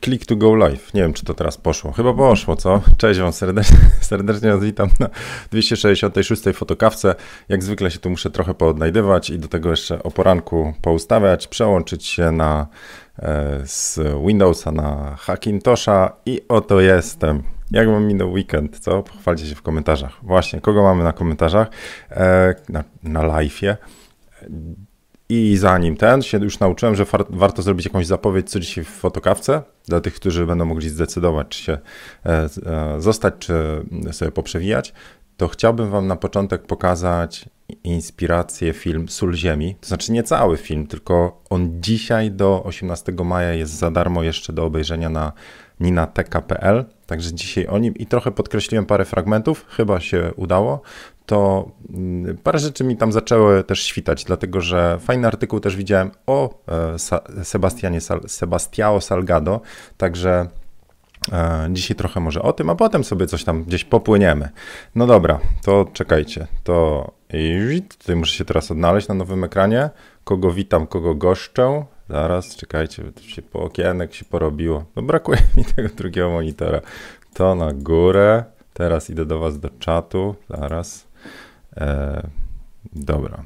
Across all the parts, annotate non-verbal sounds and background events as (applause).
click to go live. Nie wiem, czy to teraz poszło. Chyba poszło, co? Cześć Wam serdecznie, (laughs) serdecznie was witam na 266 fotokawce. Jak zwykle się tu muszę trochę poodnajdywać i do tego jeszcze o poranku poustawiać, przełączyć się na e, z Windowsa na Hackintosha i oto jestem. Jak wam minął weekend, co? Pochwalcie się w komentarzach. Właśnie, kogo mamy na komentarzach? E, na, na live'ie. I zanim ten, się już nauczyłem, że warto zrobić jakąś zapowiedź, co dzisiaj w fotokawce, dla tych, którzy będą mogli zdecydować, czy się e, e, zostać, czy sobie poprzewijać, to chciałbym Wam na początek pokazać inspirację film Sól Ziemi. To znaczy nie cały film, tylko on dzisiaj do 18 maja jest za darmo jeszcze do obejrzenia na ninateka.pl. Także dzisiaj o nim i trochę podkreśliłem parę fragmentów, chyba się udało to mm, parę rzeczy mi tam zaczęły też świtać, dlatego że fajny artykuł też widziałem o e, Sebastianie Sebastiao Salgado, także e, dzisiaj trochę może o tym, a potem sobie coś tam gdzieś popłyniemy. No dobra, to czekajcie, to tutaj muszę się teraz odnaleźć na nowym ekranie, kogo witam, kogo goszczę. Zaraz, czekajcie, się po okienek się porobiło. No brakuje mi tego drugiego monitora. To na górę. Teraz idę do Was do czatu. Zaraz. E, dobra.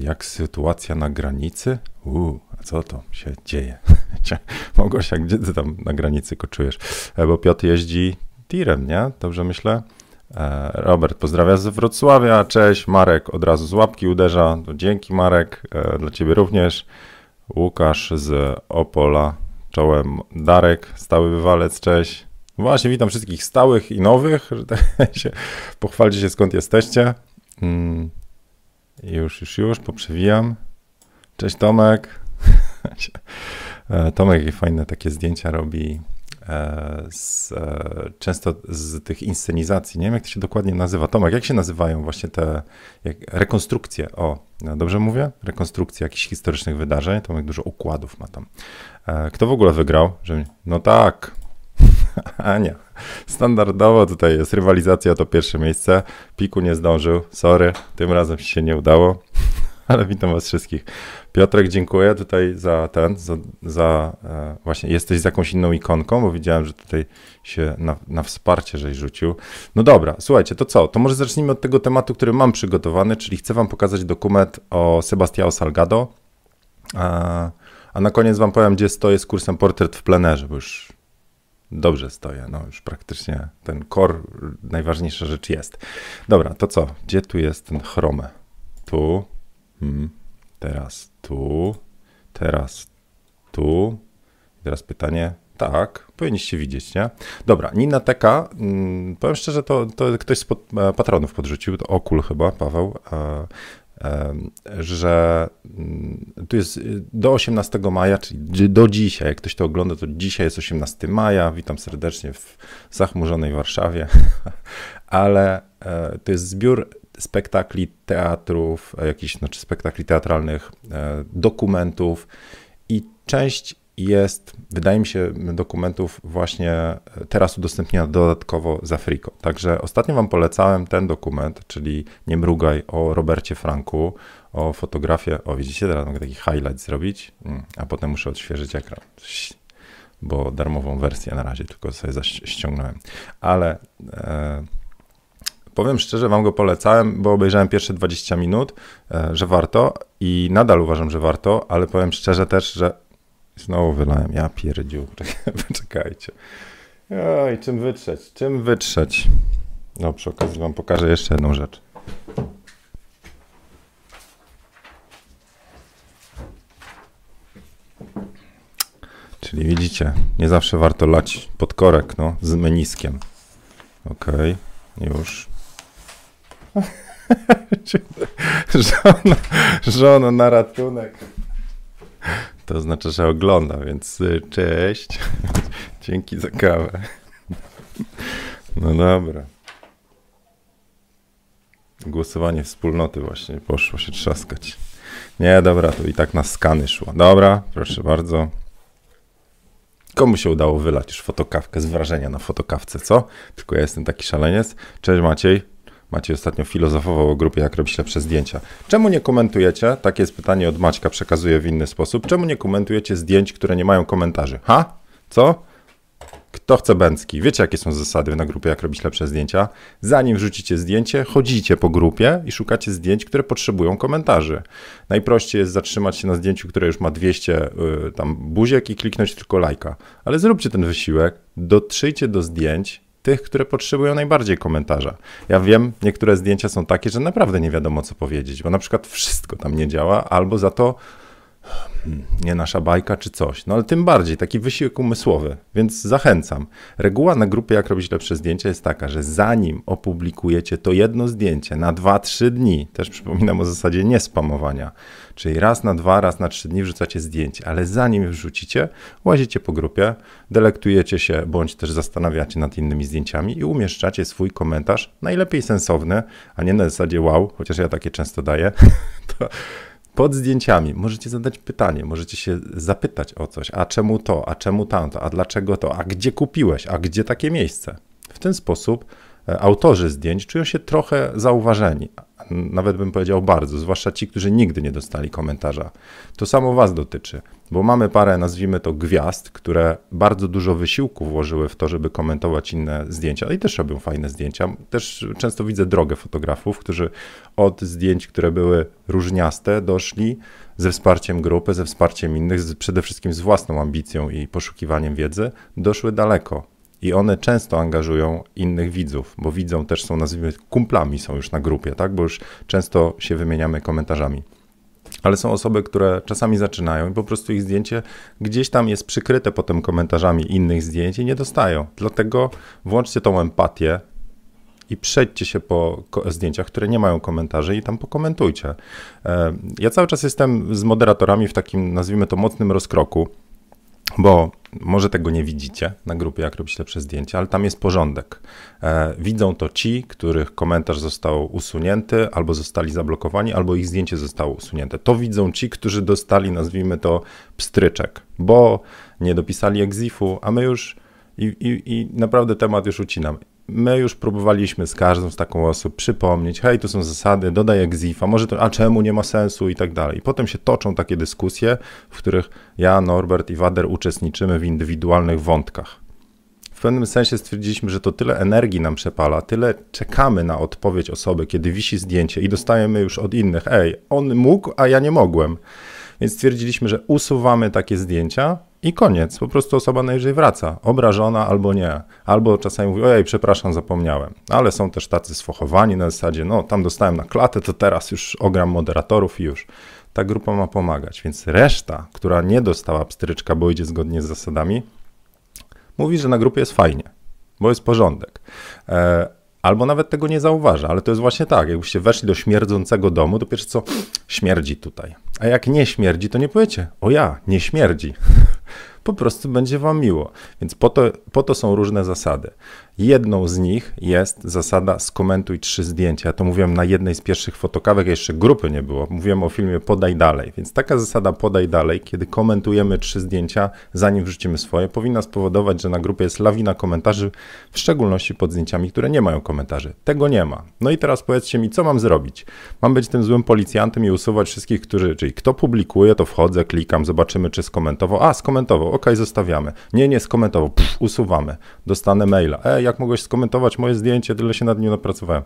Jak sytuacja na granicy? Uuu, a co to się dzieje? (laughs) Jak gdzie ty tam na granicy koczujesz? E, bo Piotr jeździ tirem, nie? Dobrze myślę? E, Robert pozdrawia z Wrocławia, cześć. Marek od razu z łapki uderza. To dzięki Marek, e, dla ciebie również. Łukasz z Opola, czołem Darek, stały wywalec, cześć. Właśnie, witam wszystkich stałych i nowych, tak (laughs) się pochwalcie się skąd jesteście. Mm. Już, już, już, poprzewijam. Cześć Tomek. (laughs) E, Tomek fajne takie zdjęcia robi e, z, e, często z tych inscenizacji. Nie wiem, jak to się dokładnie nazywa. Tomek, jak się nazywają właśnie te jak, rekonstrukcje? O, dobrze mówię? Rekonstrukcje jakichś historycznych wydarzeń. Tomek dużo układów ma tam. Kto w ogóle wygrał? No tak, (laughs) Ania. Standardowo tutaj jest rywalizacja to pierwsze miejsce. Piku nie zdążył, sorry, tym razem się nie udało, (laughs) ale witam was wszystkich. Piotrek, dziękuję tutaj za ten, za, za e, właśnie jesteś z jakąś inną ikonką, bo widziałem, że tutaj się na, na wsparcie żeś rzucił. No dobra, słuchajcie, to co? To może zacznijmy od tego tematu, który mam przygotowany, czyli chcę wam pokazać dokument o Sebastiao Salgado, a, a na koniec wam powiem, gdzie stoję z kursem Portret w plenerze, bo już dobrze stoję. No już praktycznie ten core, najważniejsza rzecz jest. Dobra, to co? Gdzie tu jest ten chrome? Tu, hmm. teraz tu, teraz tu. Teraz pytanie, tak, powinniście widzieć, nie? Dobra, Nina Teka, hmm, powiem szczerze, to, to ktoś z pod, e, patronów podrzucił, to Okul chyba, Paweł, e, że mm, tu jest y, do 18 maja, czyli do dzisiaj, jak ktoś to ogląda, to dzisiaj jest 18 maja. Witam serdecznie w zachmurzonej Warszawie, (laughs) ale e, to jest zbiór spektakli, teatrów, e, jakichś znaczy spektakli teatralnych, e, dokumentów i część jest, wydaje mi się, dokumentów właśnie teraz udostępniona dodatkowo z Afriko. Także ostatnio Wam polecałem ten dokument, czyli Nie mrugaj o Robercie Franku, o fotografię. O, widzicie, teraz mogę taki highlight zrobić, mm, a potem muszę odświeżyć ekran, bo darmową wersję na razie tylko sobie ściągnąłem. Ale e, powiem szczerze, Wam go polecałem, bo obejrzałem pierwsze 20 minut, e, że warto i nadal uważam, że warto, ale powiem szczerze też, że Znowu wylałem, ja pierdziu, (laughs) poczekajcie. Oj, czym wytrzeć, czym wytrzeć? No, przy okazji wam pokażę jeszcze jedną rzecz. Czyli widzicie, nie zawsze warto lać pod korek, no, z meniskiem. Okay, już. (laughs) żona, żona na ratunek to znaczy, że ogląda, więc y, cześć. (laughs) Dzięki za kawę. No dobra. Głosowanie wspólnoty właśnie poszło się trzaskać. Nie, dobra, to i tak na skany szło. Dobra, proszę bardzo. Komu się udało wylać już fotokawkę z wrażenia na fotokawce, co? Tylko ja jestem taki szaleniec. Cześć Maciej. Maciej ostatnio filozofował o grupie, jak robić lepsze zdjęcia. Czemu nie komentujecie? Takie jest pytanie od Maćka, przekazuję w inny sposób. Czemu nie komentujecie zdjęć, które nie mają komentarzy? Ha? Co? Kto chce bęcki? Wiecie, jakie są zasady na grupie, jak robić lepsze zdjęcia? Zanim wrzucicie zdjęcie, chodzicie po grupie i szukacie zdjęć, które potrzebują komentarzy. Najprościej jest zatrzymać się na zdjęciu, które już ma 200 y, tam buziek i kliknąć tylko lajka. Ale zróbcie ten wysiłek, dotrzyjcie do zdjęć, tych, które potrzebują najbardziej komentarza. Ja wiem, niektóre zdjęcia są takie, że naprawdę nie wiadomo co powiedzieć, bo na przykład wszystko tam nie działa, albo za to nie nasza bajka czy coś. No ale tym bardziej taki wysiłek umysłowy, więc zachęcam. Reguła na grupie Jak robić lepsze zdjęcia jest taka, że zanim opublikujecie to jedno zdjęcie na 2-3 dni, też przypominam o zasadzie niespamowania, Czyli raz na dwa, raz na trzy dni wrzucacie zdjęcie, ale zanim wrzucicie, łazicie po grupie, delektujecie się bądź też zastanawiacie nad innymi zdjęciami i umieszczacie swój komentarz, najlepiej sensowny, a nie na zasadzie wow, chociaż ja takie często daję. (laughs) to pod zdjęciami możecie zadać pytanie, możecie się zapytać o coś, a czemu to, a czemu tamto, a dlaczego to, a gdzie kupiłeś, a gdzie takie miejsce. W ten sposób e, autorzy zdjęć czują się trochę zauważeni, nawet bym powiedział bardzo, zwłaszcza ci, którzy nigdy nie dostali komentarza. To samo Was dotyczy, bo mamy parę, nazwijmy to gwiazd, które bardzo dużo wysiłku włożyły w to, żeby komentować inne zdjęcia i też robią fajne zdjęcia. Też często widzę drogę fotografów, którzy od zdjęć, które były różniaste, doszli ze wsparciem grupy, ze wsparciem innych, przede wszystkim z własną ambicją i poszukiwaniem wiedzy, doszły daleko i one często angażują innych widzów, bo widzą też są, nazwijmy, kumplami są już na grupie, tak? Bo już często się wymieniamy komentarzami. Ale są osoby, które czasami zaczynają i po prostu ich zdjęcie gdzieś tam jest przykryte potem komentarzami innych zdjęć i nie dostają. Dlatego włączcie tą empatię i przejdźcie się po zdjęciach, które nie mają komentarzy i tam pokomentujcie. E, ja cały czas jestem z moderatorami w takim, nazwijmy to, mocnym rozkroku, bo może tego nie widzicie na grupie, jak robić lepsze zdjęcia, ale tam jest porządek. E, widzą to ci, których komentarz został usunięty, albo zostali zablokowani, albo ich zdjęcie zostało usunięte. To widzą ci, którzy dostali, nazwijmy to, pstryczek, bo nie dopisali egzifu, a my już i, i, i naprawdę temat już ucinam. My już próbowaliśmy z każdą z taką osób przypomnieć, hej, to są zasady, dodaj egzifa, może to, a czemu nie ma sensu i tak dalej. I potem się toczą takie dyskusje, w których ja, Norbert i Wader uczestniczymy w indywidualnych wątkach. W pewnym sensie stwierdziliśmy, że to tyle energii nam przepala, tyle czekamy na odpowiedź osoby, kiedy wisi zdjęcie i dostajemy już od innych, ej, on mógł, a ja nie mogłem. Więc stwierdziliśmy, że usuwamy takie zdjęcia, i koniec. Po prostu osoba najwyżej wraca, obrażona albo nie. Albo czasami mówi, ojej, przepraszam, zapomniałem. Ale są też tacy sfochowani na zasadzie, no tam dostałem na klatę, to teraz już ogram moderatorów i już. Ta grupa ma pomagać. Więc reszta, która nie dostała pstryczka, bo idzie zgodnie z zasadami, mówi, że na grupie jest fajnie, bo jest porządek. E, albo nawet tego nie zauważa, ale to jest właśnie tak, jakbyście weszli do śmierdzącego domu, to pierwsze co, śmierdzi tutaj. A jak nie śmierdzi, to nie powiecie, o ja, nie śmierdzi. (laughs) po prostu będzie wam miło. Więc po to, po to są różne zasady. Jedną z nich jest zasada skomentuj trzy zdjęcia. Ja to mówiłem na jednej z pierwszych fotokawek, jeszcze grupy nie było. Mówiłem o filmie podaj dalej. Więc taka zasada podaj dalej, kiedy komentujemy trzy zdjęcia, zanim wrzucimy swoje, powinna spowodować, że na grupie jest lawina komentarzy, w szczególności pod zdjęciami, które nie mają komentarzy. Tego nie ma. No i teraz powiedzcie mi, co mam zrobić? Mam być tym złym policjantem i usuwać wszystkich, którzy, czyli kto publikuje, to wchodzę, klikam, zobaczymy, czy skomentował. A, skomentował, ok, zostawiamy. Nie, nie skomentował, Pff, usuwamy. Dostanę maila. E, jak mogłeś skomentować moje zdjęcie, tyle się nad nim napracowałem.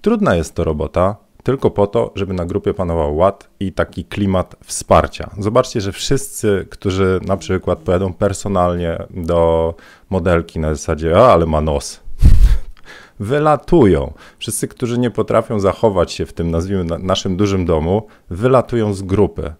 Trudna jest to robota, tylko po to, żeby na grupie panował ład i taki klimat wsparcia. Zobaczcie, że wszyscy, którzy na przykład pojadą personalnie do modelki na zasadzie, a ale ma nos, (laughs) wylatują. Wszyscy, którzy nie potrafią zachować się w tym, nazwijmy, naszym dużym domu, wylatują z grupy.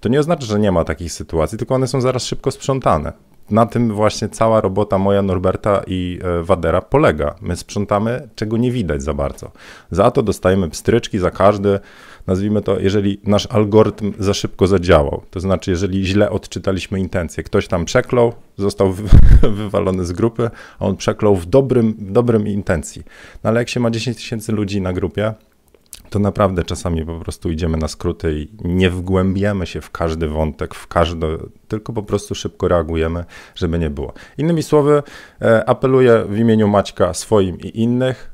To nie oznacza, że nie ma takich sytuacji, tylko one są zaraz szybko sprzątane na tym właśnie cała robota moja, Norberta i e, Wadera polega. My sprzątamy, czego nie widać za bardzo. Za to dostajemy pstryczki za każdy, nazwijmy to, jeżeli nasz algorytm za szybko zadziałał. To znaczy, jeżeli źle odczytaliśmy intencje. Ktoś tam przeklął, został (laughs) wywalony z grupy, a on przeklął w dobrym, w dobrym intencji. No ale jak się ma 10 tysięcy ludzi na grupie, to naprawdę czasami po prostu idziemy na skróty i nie wgłębiamy się w każdy wątek, w każdy, tylko po prostu szybko reagujemy, żeby nie było. Innymi słowy, e, apeluję w imieniu Maćka swoim i innych,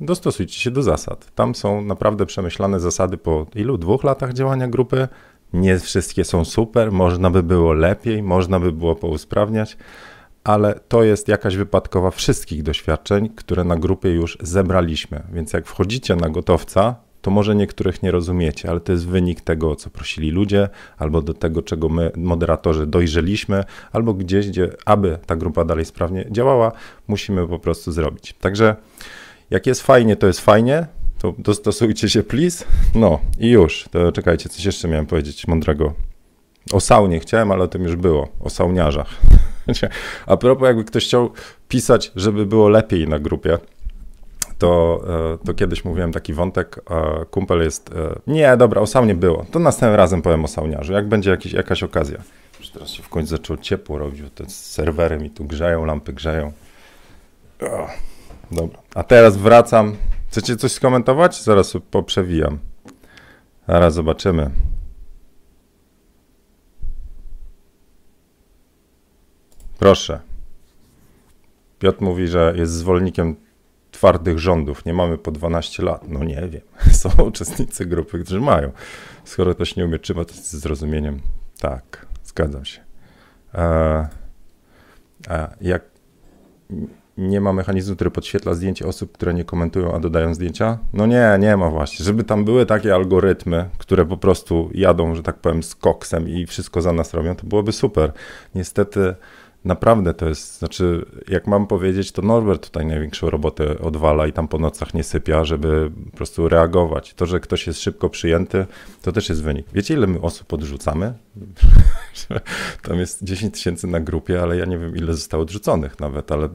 dostosujcie się do zasad. Tam są naprawdę przemyślane zasady po ilu? Dwóch latach działania grupy. Nie wszystkie są super, można by było lepiej, można by było pousprawniać, ale to jest jakaś wypadkowa wszystkich doświadczeń, które na grupie już zebraliśmy. Więc jak wchodzicie na gotowca, to może niektórych nie rozumiecie, ale to jest wynik tego, o co prosili ludzie, albo do tego, czego my, moderatorzy, dojrzeliśmy, albo gdzieś, gdzie, aby ta grupa dalej sprawnie działała, musimy po prostu zrobić. Także jak jest fajnie, to jest fajnie, to dostosujcie się, please. No i już. To czekajcie, coś jeszcze miałem powiedzieć mądrego. O saunie chciałem, ale o tym już było. O sauniarzach. A propos, jakby ktoś chciał pisać, żeby było lepiej na grupie, to, e, to kiedyś mówiłem taki wątek, kumpel jest, e, nie, dobra, o saunie było, to następnym razem powiem o sauniarzu, jak będzie jakiś, jakaś okazja. Już teraz się w końcu zaczęło ciepło robić, te serwery mi tu grzeją, lampy grzeją. Dobra, a teraz wracam. Chcecie coś skomentować? Zaraz poprzewijam. Zaraz zobaczymy. Proszę. Piotr mówi, że jest zwolennikiem twardych rządów. Nie mamy po 12 lat. No nie wiem. (laughs) Są uczestnicy grupy, którzy mają. Skoro ktoś nie umie trzymać, to z zrozumieniem. Tak, zgadzam się. E, a jak nie ma mechanizmu, który podświetla zdjęcie osób, które nie komentują, a dodają zdjęcia? No nie, nie ma właśnie. Żeby tam były takie algorytmy, które po prostu jadą, że tak powiem, z koksem i wszystko za nas robią, to byłoby super. Niestety Naprawdę to jest, znaczy, jak mam powiedzieć, to Norbert tutaj największą robotę odwala i tam po nocach nie sypia, żeby po prostu reagować. To, że ktoś jest szybko przyjęty, to też jest wynik. Wiecie, ile my osób odrzucamy? (laughs) tam jest 10 tysięcy na grupie, ale ja nie wiem, ile zostało odrzuconych nawet, ale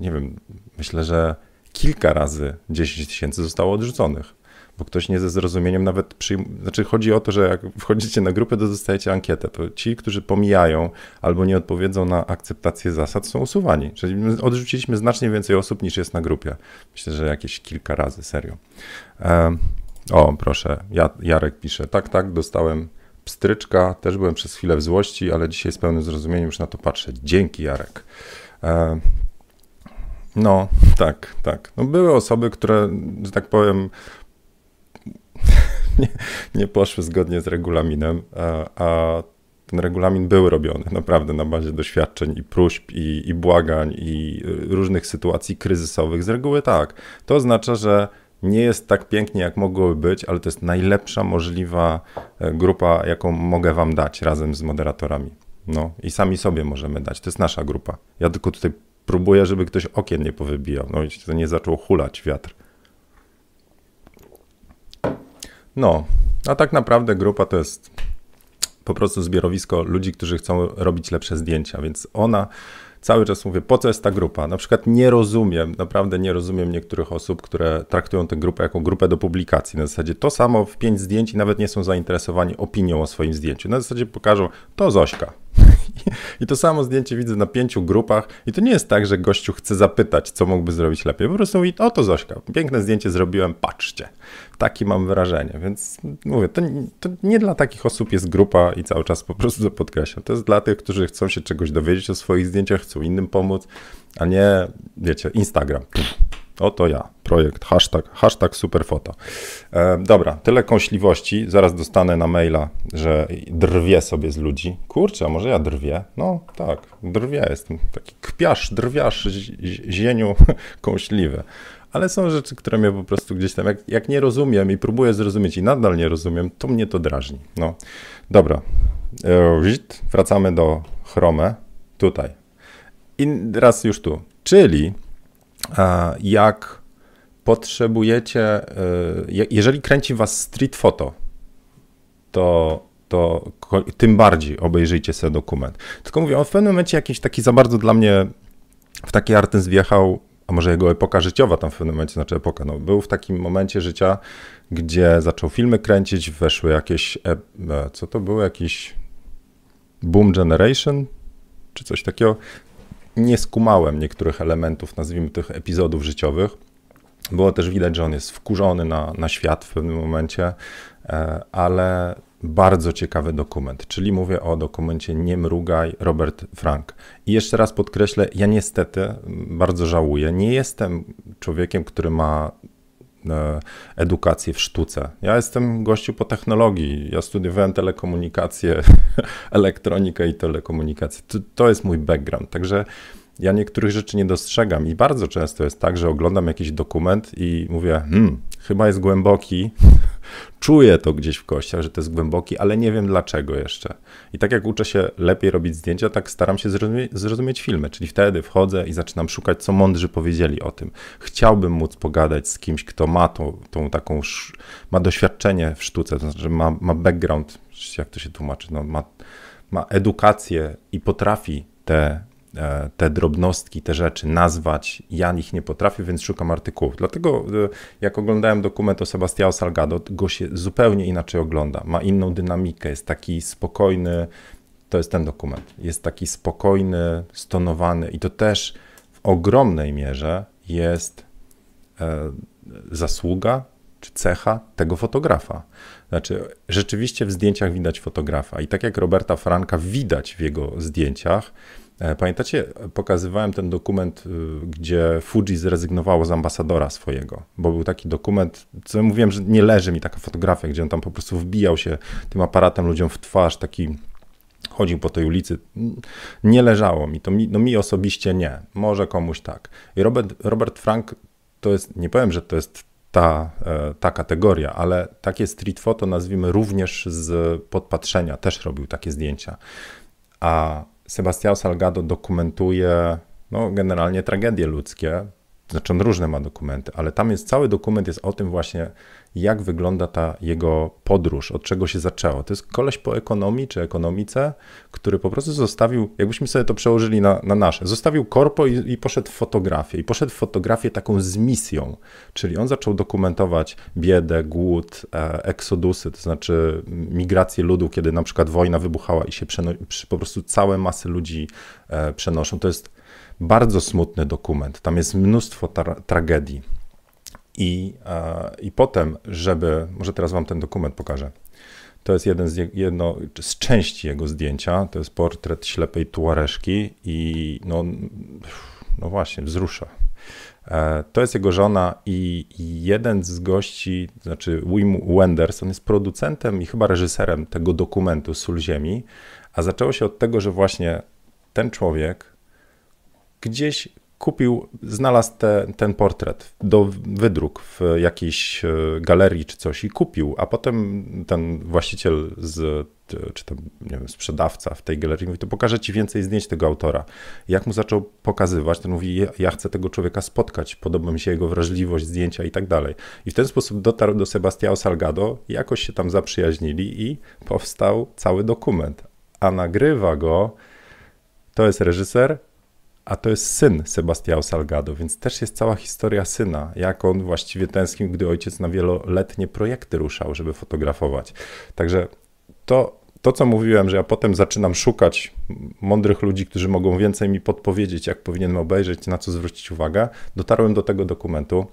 nie wiem, myślę, że kilka razy 10 tysięcy zostało odrzuconych bo ktoś nie ze zrozumieniem nawet przyjmuje. Znaczy, chodzi o to, że jak wchodzicie na grupę, to dostajecie ankietę. To ci, którzy pomijają albo nie odpowiedzą na akceptację zasad, są usuwani. Czyli odrzuciliśmy znacznie więcej osób niż jest na grupie. Myślę, że jakieś kilka razy, serio. E, o, proszę, ja, Jarek pisze. Tak, tak, dostałem pstryczka. Też byłem przez chwilę w złości, ale dzisiaj z pełnym zrozumieniem już na to patrzę. Dzięki, Jarek. E, no, tak, tak. No, były osoby, które, że tak powiem, (laughs) nie, nie poszły zgodnie z regulaminem, a, a ten regulamin był robiony naprawdę na bazie doświadczeń i próśb, i, i błagań, i różnych sytuacji kryzysowych. Z reguły tak. To oznacza, że nie jest tak pięknie, jak mogłoby być, ale to jest najlepsza możliwa e, grupa, jaką mogę Wam dać razem z moderatorami. No i sami sobie możemy dać. To jest nasza grupa. Ja tylko tutaj próbuję, żeby ktoś okien nie powybijał, no i nie zaczął hulać wiatr. No, a tak naprawdę grupa to jest po prostu zbiorowisko ludzi, którzy chcą robić lepsze zdjęcia, więc ona cały czas mówię, po co jest ta grupa? Na przykład nie rozumiem, naprawdę nie rozumiem niektórych osób, które traktują tę grupę jako grupę do publikacji. Na zasadzie to samo w pięć zdjęć i nawet nie są zainteresowani opinią o swoim zdjęciu. Na zasadzie pokażą, to Zośka. I to samo zdjęcie widzę na pięciu grupach i to nie jest tak, że gościu chce zapytać, co mógłby zrobić lepiej. Po prostu mówi, oto Zośka, piękne zdjęcie zrobiłem, patrzcie. Taki mam wrażenie, więc mówię, to, to, nie dla takich osób jest grupa i cały czas po prostu podkreślam. To jest dla tych, którzy chcą się czegoś dowiedzieć o swoich zdjęciach, chcą innym pomóc, a nie, wiecie, Instagram. Oto ja, projekt, hashtag, hashtag superfoto. E, dobra, tyle kąśliwości. Zaraz dostanę na maila, że drwię sobie z ludzi. Kurczę, może ja drwię? No tak, drwię, jestem taki kpiarz, drwiarz, zieniu (laughs) kąśliwy. Ale są rzeczy, które mnie po prostu gdzieś tam, jak, jak nie rozumiem i próbuję zrozumieć i nadal nie rozumiem, to mnie to drażni. No, dobra. E, wracamy do chrome. Tutaj. I raz już tu. Czyli jak potrzebujecie, e, jeżeli kręci was street photo, to, to tym bardziej obejrzyjcie sobie dokument. Tylko mówię, on w pewnym momencie jakiś taki za bardzo dla mnie w taki artyst wjechał, a może jego epoka życiowa tam w pewnym momencie, znaczy epoka, no, był w takim momencie życia, gdzie zaczął filmy kręcić, weszły jakieś, e, e, co to było, jakiś Boom Generation, czy coś takiego nie skumałem niektórych elementów, nazwijmy tych epizodów życiowych. Było też widać, że on jest wkurzony na, na świat w pewnym momencie, e, ale bardzo ciekawy dokument, czyli mówię o dokumencie Nie mrugaj Robert Frank. I jeszcze raz podkreślę, ja niestety bardzo żałuję, nie jestem człowiekiem, który ma edukację w sztuce. Ja jestem gościu po technologii. Ja studiowałem telekomunikację, (laughs) elektronikę i telekomunikację. To, to jest mój background. Także ja niektórych rzeczy nie dostrzegam i bardzo często jest tak, że oglądam jakiś dokument i mówię, hmm, chyba jest głęboki, (laughs) czuję to gdzieś w kościach, że to jest głęboki, ale nie wiem dlaczego jeszcze. I tak jak uczę się lepiej robić zdjęcia, tak staram się zrozumie zrozumieć filmy, czyli wtedy wchodzę i zaczynam szukać, co mądrzy powiedzieli o tym. Chciałbym móc pogadać z kimś, kto ma tą, tą taką, ma doświadczenie w sztuce, to znaczy ma, ma background, jak to się tłumaczy, no, ma, ma edukację i potrafi te te drobnostki, te rzeczy nazwać. Ja ich nie potrafię, więc szukam artykułów. Dlatego e, jak oglądałem dokument o Sebastiao Salgado, go się zupełnie inaczej ogląda. Ma inną dynamikę, jest taki spokojny. To jest ten dokument. Jest taki spokojny, stonowany i to też w ogromnej mierze jest e, zasługa czy cecha tego fotografa. Znaczy, rzeczywiście w zdjęciach widać fotografa i tak jak Roberta Franka widać w jego zdjęciach, E, pamiętacie, pokazywałem ten dokument, y, gdzie Fuji zrezygnowało z ambasadora swojego, bo był taki dokument, co mówiłem, że nie leży mi taka fotografia, gdzie on tam po prostu wbijał się tym aparatem ludziom w twarz, taki chodził po tej ulicy. Nie leżało mi, to mi, no mi osobiście nie, może komuś tak. I Robert, Robert Frank to jest, nie powiem, że to jest ta, e, ta kategoria, ale takie street photo nazwijmy również z podpatrzenia, też robił takie zdjęcia. A Sebastião Salgado dokumentuje no, generalnie tragedie ludzkie, znaczy on różne ma dokumenty, ale tam jest cały dokument jest o tym właśnie, jak wygląda ta jego podróż, od czego się zaczęło. To jest koleś po ekonomii czy ekonomice, który po prostu zostawił, jakbyśmy sobie to przełożyli na, na nasze, zostawił korpo i, i poszedł w fotografię. I poszedł w fotografię taką z misją, czyli on zaczął dokumentować biedę, głód, e, eksodusy, to znaczy migrację ludu, kiedy na przykład wojna wybuchała i się przeno- po prostu całe masy ludzi e, przenoszą. To jest bardzo smutny dokument. Tam jest mnóstwo tra- tragedii. I, e, I potem, żeby, może teraz wam ten dokument pokażę. To jest jeden z, jedno, z części jego zdjęcia. To jest portret ślepej tuareszki i no, no właśnie, wzrusza. E, to jest jego żona i jeden z gości, znaczy Wim Wenders, on jest producentem i chyba reżyserem tego dokumentu Sól Ziemi, a zaczęło się od tego, że właśnie ten człowiek gdzieś kupił, znalazł te, ten portret do wydruk w jakiejś e, galerii czy coś i kupił, a potem ten właściciel z, czy tam, nie wiem, sprzedawca w tej galerii mówi, to pokażę ci więcej zdjęć tego autora. Jak mu zaczął pokazywać, to mówi, ja chcę tego człowieka spotkać, podoba mi się jego wrażliwość, zdjęcia i tak dalej. I w ten sposób dotarł do Sebastiao Salgado, jakoś się tam zaprzyjaźnili i powstał cały dokument. A nagrywa go, to jest reżyser, a to jest syn Sebastiao Salgado, więc też jest cała historia syna, jak on właściwie tęsknił, gdy ojciec na wieloletnie projekty ruszał, żeby fotografować. Także to, to, co mówiłem, że ja potem zaczynam szukać mądrych ludzi, którzy mogą więcej mi podpowiedzieć, jak powinienem obejrzeć, na co zwrócić uwagę, dotarłem do tego dokumentu,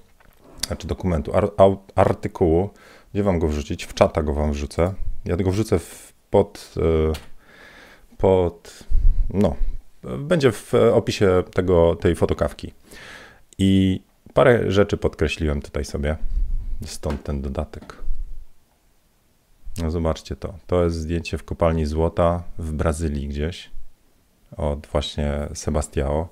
znaczy dokumentu, ar, artykułu, gdzie wam go wrzucić? W czata go wam wrzucę. Ja go wrzucę w, pod, e, pod, no, będzie w opisie tego, tej fotokawki. I parę rzeczy podkreśliłem tutaj sobie, stąd ten dodatek. No zobaczcie to. To jest zdjęcie w kopalni złota w Brazylii gdzieś od właśnie Sebastiao.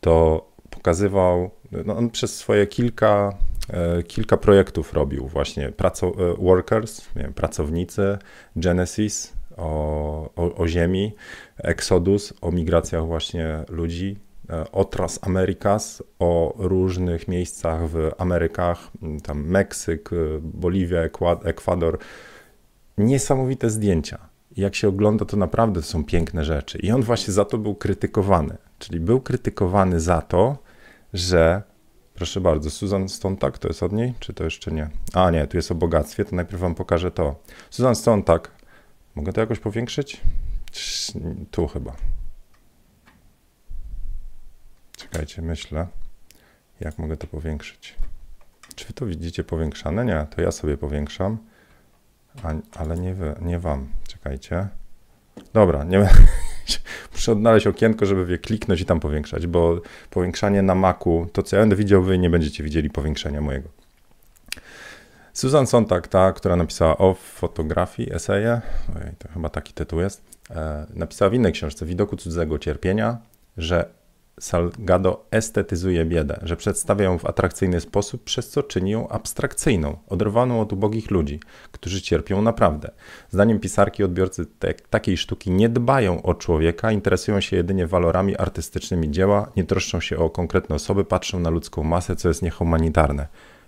To pokazywał, no on przez swoje kilka, e, kilka projektów robił właśnie praco, e, workers, wiem, pracownicy, Genesis, o, o, o ziemi, Exodus, o migracjach właśnie ludzi, e, o Tras Americas, o różnych miejscach w Amerykach, tam Meksyk, e, Boliwia, Ekwador. Niesamowite zdjęcia. Jak się ogląda, to naprawdę są piękne rzeczy. I on właśnie za to był krytykowany. Czyli był krytykowany za to, że Proszę bardzo, Susan Stontak, to jest od niej, czy to jeszcze nie? A nie, tu jest o bogactwie, to najpierw wam pokażę to. Susan Stontak Mogę to jakoś powiększyć? Tu chyba. Czekajcie, myślę. Jak mogę to powiększyć? Czy wy to widzicie powiększane? Nie, to ja sobie powiększam. A, ale nie, wy, nie wam. Czekajcie. Dobra, nie (laughs) muszę odnaleźć okienko, żeby je kliknąć i tam powiększać, bo powiększanie na Macu, to co ja będę widział, wy nie będziecie widzieli powiększenia mojego. Susan Sontag, ta, która napisała o fotografii, eseje, ojej, to chyba taki tytuł jest, e, napisała w innej książce, Widoku cudzego cierpienia, że Salgado estetyzuje biedę, że przedstawia ją w atrakcyjny sposób, przez co czyni ją abstrakcyjną, oderwaną od ubogich ludzi, którzy cierpią naprawdę. Zdaniem pisarki odbiorcy te, takiej sztuki nie dbają o człowieka, interesują się jedynie walorami artystycznymi dzieła, nie troszczą się o konkretne osoby, patrzą na ludzką masę, co jest niehumanitarne.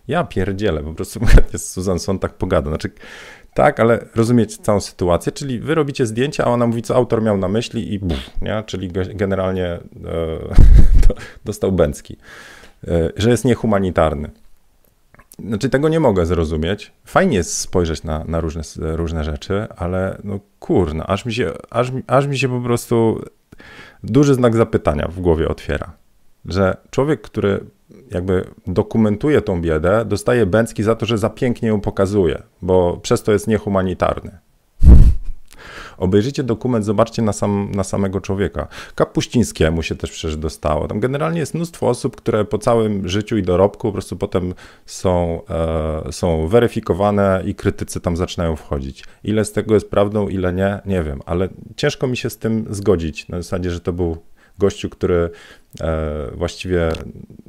Ja pierdzielę, po prostu z Susan Sontag pogada. Znaczy, tak, ale rozumiecie całą sytuację, czyli wy robicie zdjęcia, a ona mówi, co autor miał na myśli i buf, nie? czyli generalnie e, (laughs) dostał Bęcki, e, że jest niehumanitarny. Znaczy tego nie mogę zrozumieć. Fajnie jest spojrzeć na, na różne, różne rzeczy, ale no kurna, aż mi, się, aż, aż mi się po prostu duży znak zapytania w głowie otwiera. Że człowiek, który jakby dokumentuje tą biedę, dostaje Bęcki za to, że za pięknie ją pokazuje, bo przez to jest niehumanitarny. Obejrzyjcie dokument, zobaczcie na, sam, na samego człowieka. Kapuścińskiemu się też przecież dostało. Tam generalnie jest mnóstwo osób, które po całym życiu i dorobku po prostu potem są, e, są weryfikowane i krytycy tam zaczynają wchodzić. Ile z tego jest prawdą, ile nie, nie wiem, ale ciężko mi się z tym zgodzić. Na zasadzie, że to był gościu, który e, właściwie,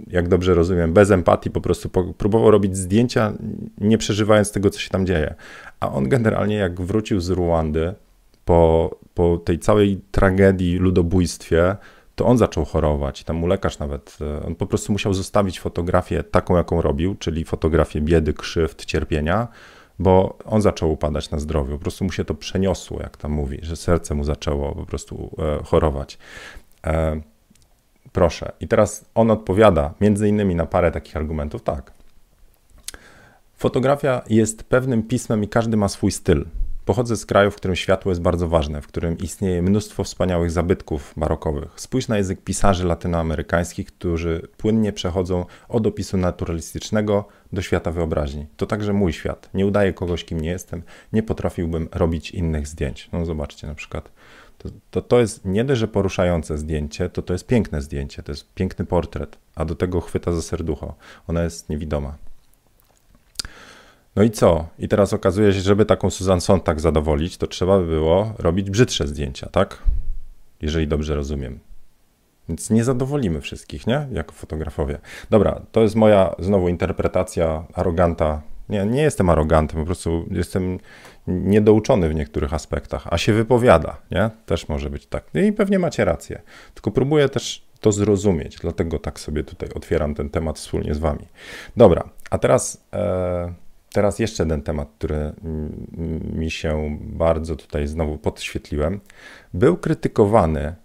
jak dobrze rozumiem, bez empatii po prostu próbował robić zdjęcia, nie przeżywając tego, co się tam dzieje. A on generalnie, jak wrócił z Ruandy po, po tej całej tragedii, ludobójstwie, to on zaczął chorować. Tam mu lekarz nawet, e, on po prostu musiał zostawić fotografię taką, jaką robił, czyli fotografię biedy, krzywd, cierpienia, bo on zaczął upadać na zdrowiu. Po prostu mu się to przeniosło, jak tam mówi, że serce mu zaczęło po prostu e, chorować. E, proszę. I teraz on odpowiada między innymi na parę takich argumentów. Tak. Fotografia jest pewnym pismem i każdy ma swój styl. Pochodzę z kraju, w którym światło jest bardzo ważne, w którym istnieje mnóstwo wspaniałych zabytków barokowych. Spójrz na język pisarzy latynoamerykańskich, którzy płynnie przechodzą od opisu naturalistycznego do świata wyobraźni. To także mój świat. Nie udaję kogoś, kim nie jestem. Nie potrafiłbym robić innych zdjęć. No zobaczcie na przykład to, to, to jest nie dość, że poruszające zdjęcie, to to jest piękne zdjęcie, to jest piękny portret, a do tego chwyta za serducho. Ona jest niewidoma. No i co? I teraz okazuje się, żeby taką Susan Sontag zadowolić, to trzeba by było robić brzydsze zdjęcia, tak? Jeżeli dobrze rozumiem. Więc nie zadowolimy wszystkich, nie? Jako fotografowie. Dobra, to jest moja znowu interpretacja aroganta. Nie, nie jestem arogantem, po prostu jestem niedouczony w niektórych aspektach, a się wypowiada, nie? Też może być tak. No I pewnie macie rację. Tylko próbuję też to zrozumieć, dlatego tak sobie tutaj otwieram ten temat wspólnie z wami. Dobra, a teraz, e, teraz jeszcze ten temat, który mi się bardzo tutaj znowu podświetliłem. Był krytykowany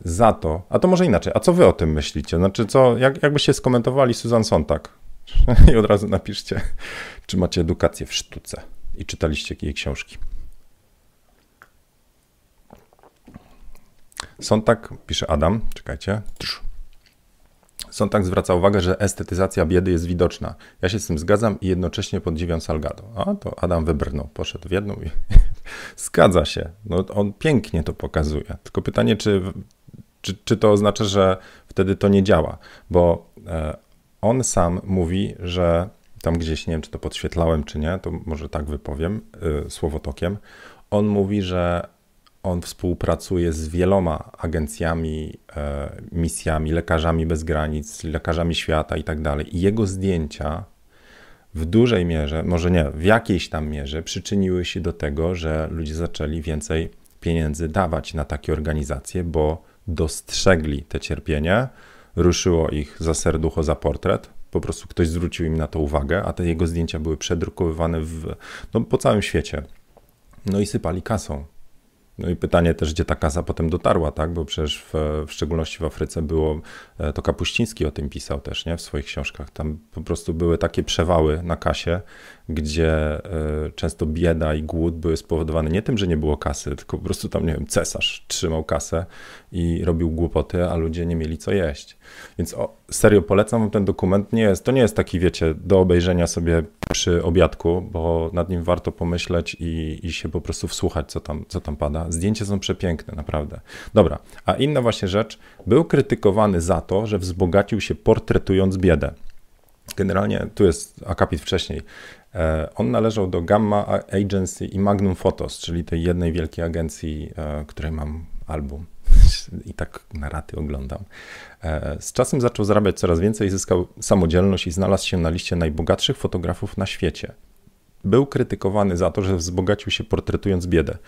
za to, a to może inaczej, a co wy o tym myślicie? Znaczy, co, jak, jakbyście skomentowali Susan Sontag? (laughs) I od razu napiszcie, czy macie edukację w sztuce i czytaliście jej książki. Sontag, pisze Adam, czekajcie. Sontag zwraca uwagę, że estetyzacja biedy jest widoczna. Ja się z tym zgadzam i jednocześnie podziwiam Salgado. A to Adam wybrnął, poszedł w jedną i (laughs) zgadza się. No, on pięknie to pokazuje. Tylko pytanie, czy, czy, czy to oznacza, że wtedy to nie działa? Bo e, on sam mówi, że tam gdzieś, nie wiem czy to podświetlałem, czy nie, to może tak wypowiem yy, słowotokiem. On mówi, że on współpracuje z wieloma agencjami, e, misjami, lekarzami bez granic, lekarzami świata i tak dalej. I jego zdjęcia w dużej mierze, może nie, w jakiejś tam mierze przyczyniły się do tego, że ludzie zaczęli więcej pieniędzy dawać na takie organizacje, bo dostrzegli te cierpienie, ruszyło ich za serducho, za portret po prostu ktoś zwrócił im na to uwagę, a te jego zdjęcia były przedrukowywane w, no, po całym świecie. No i sypali kasą. No i pytanie też, gdzie ta kasa potem dotarła, tak? Bo przecież w, w, szczególności w Afryce było, e, to Kapuściński o tym pisał też, nie? W swoich książkach. Tam po prostu były takie przewały na kasie, gdzie y, często bieda i głód były spowodowane nie tym, że nie było kasy, tylko po prostu tam, nie wiem, cesarz trzymał kasę i robił głupoty, a ludzie nie mieli co jeść. Więc o, serio polecam wam ten dokument. Nie jest, to nie jest taki, wiecie, do obejrzenia sobie przy obiadku, bo nad nim warto pomyśleć i, i się po prostu wsłuchać, co tam, co tam pada. Zdjęcia są przepiękne, naprawdę. Dobra, a inna właśnie rzecz, był krytykowany za to, że wzbogacił się portretując biedę. Generalnie, tu jest akapit wcześniej, on należał do Gamma Agency i Magnum Photos, czyli tej jednej wielkiej agencji, e, której mam album i tak na raty oglądam. E, z czasem zaczął zarabiać coraz więcej, zyskał samodzielność i znalazł się na liście najbogatszych fotografów na świecie. Był krytykowany za to, że wzbogacił się portretując biedę.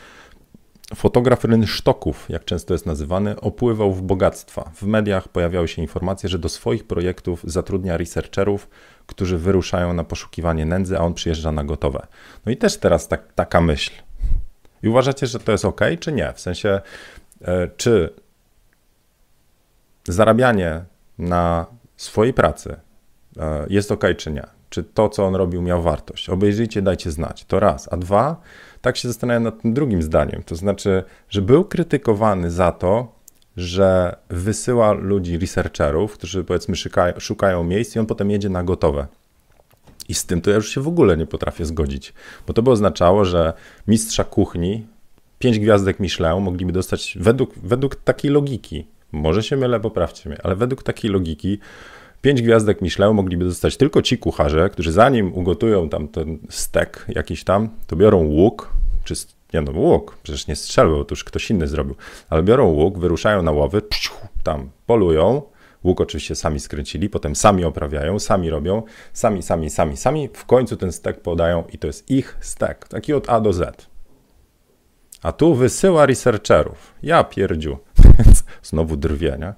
Fotograf rynsztoków, jak często jest nazywany, opływał w bogactwa. W mediach pojawiały się informacje, że do swoich projektów zatrudnia researcherów, którzy wyruszają na poszukiwanie nędzy, a on przyjeżdża na gotowe. No i też teraz tak, taka myśl. I uważacie, że to jest ok, czy nie? W sensie, e, czy zarabianie na swojej pracy e, jest ok, czy nie? Czy to, co on robił, miał wartość? Obejrzyjcie, dajcie znać. To raz. A dwa, tak się zastanawiam nad tym drugim zdaniem. To znaczy, że był krytykowany za to, że wysyła ludzi, researcherów, którzy powiedzmy szukają, szukają miejsc i on potem jedzie na gotowe. I z tym to ja już się w ogóle nie potrafię zgodzić, bo to by oznaczało, że mistrza kuchni, pięć gwiazdek Michelin mogliby dostać według, według takiej logiki, może się mylę, poprawcie mnie, ale według takiej logiki pięć gwiazdek Michelin mogliby dostać tylko ci kucharze, którzy zanim ugotują tam ten stek jakiś tam, to biorą łuk, czy nie no, łuk, przecież nie strzelby, bo to już ktoś inny zrobił, ale biorą łuk, wyruszają na łowy, tam polują, łuk oczywiście sami skręcili, potem sami oprawiają, sami robią, sami, sami, sami, sami, w końcu ten stek podają i to jest ich stek, taki od A do Z. A tu wysyła researcherów. Ja pierdziu. (laughs) Znowu drwie, nie?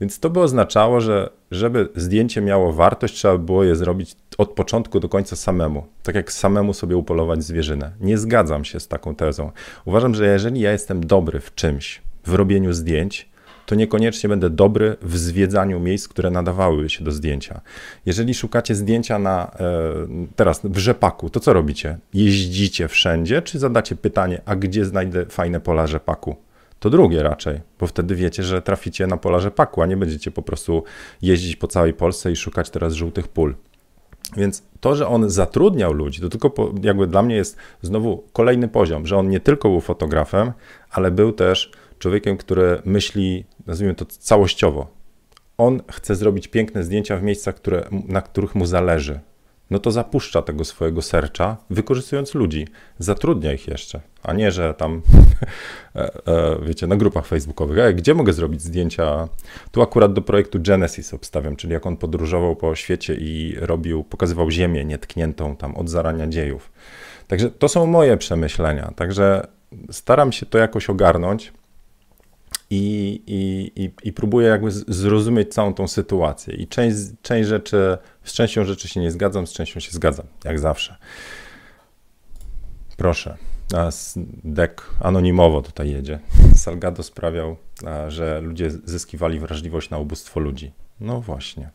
Więc to by oznaczało, że żeby zdjęcie miało wartość, trzeba było je zrobić od początku do końca samemu. Tak jak samemu sobie upolować zwierzynę. Nie zgadzam się z taką tezą. Uważam, że jeżeli ja jestem dobry w czymś, w robieniu zdjęć, to niekoniecznie będę dobry w zwiedzaniu miejsc, które nadawałyby się do zdjęcia. Jeżeli szukacie zdjęcia na e, teraz w rzepaku, to co robicie? Jeździcie wszędzie, czy zadacie pytanie, a gdzie znajdę fajne pola rzepaku? To drugie raczej, bo wtedy wiecie, że traficie na pola rzepaku, a nie będziecie po prostu jeździć po całej Polsce i szukać teraz żółtych pól. Więc to, że on zatrudniał ludzi, to tylko po, jakby dla mnie jest znowu kolejny poziom, że on nie tylko był fotografem, ale był też człowiekiem, który myśli, nazwijmy to całościowo. On chce zrobić piękne zdjęcia w miejscach, które, na których mu zależy. No to zapuszcza tego swojego sercza, wykorzystując ludzi. Zatrudnia ich jeszcze, a nie, że tam, (laughs) e, e, wiecie, na grupach facebookowych. Ej, gdzie mogę zrobić zdjęcia? Tu akurat do projektu Genesis obstawiam, czyli jak on podróżował po świecie i robił, pokazywał ziemię nietkniętą tam od zarania dziejów. Także to są moje przemyślenia. Także staram się to jakoś ogarnąć i, i, i, i próbuję jakby zrozumieć całą tą sytuację. I część, część rzeczy, z częścią rzeczy się nie zgadzam, z częścią się zgadzam, jak zawsze. Proszę. Dek anonimowo tutaj jedzie. Salgado sprawiał, że ludzie zyskiwali wrażliwość na ubóstwo ludzi. No właśnie.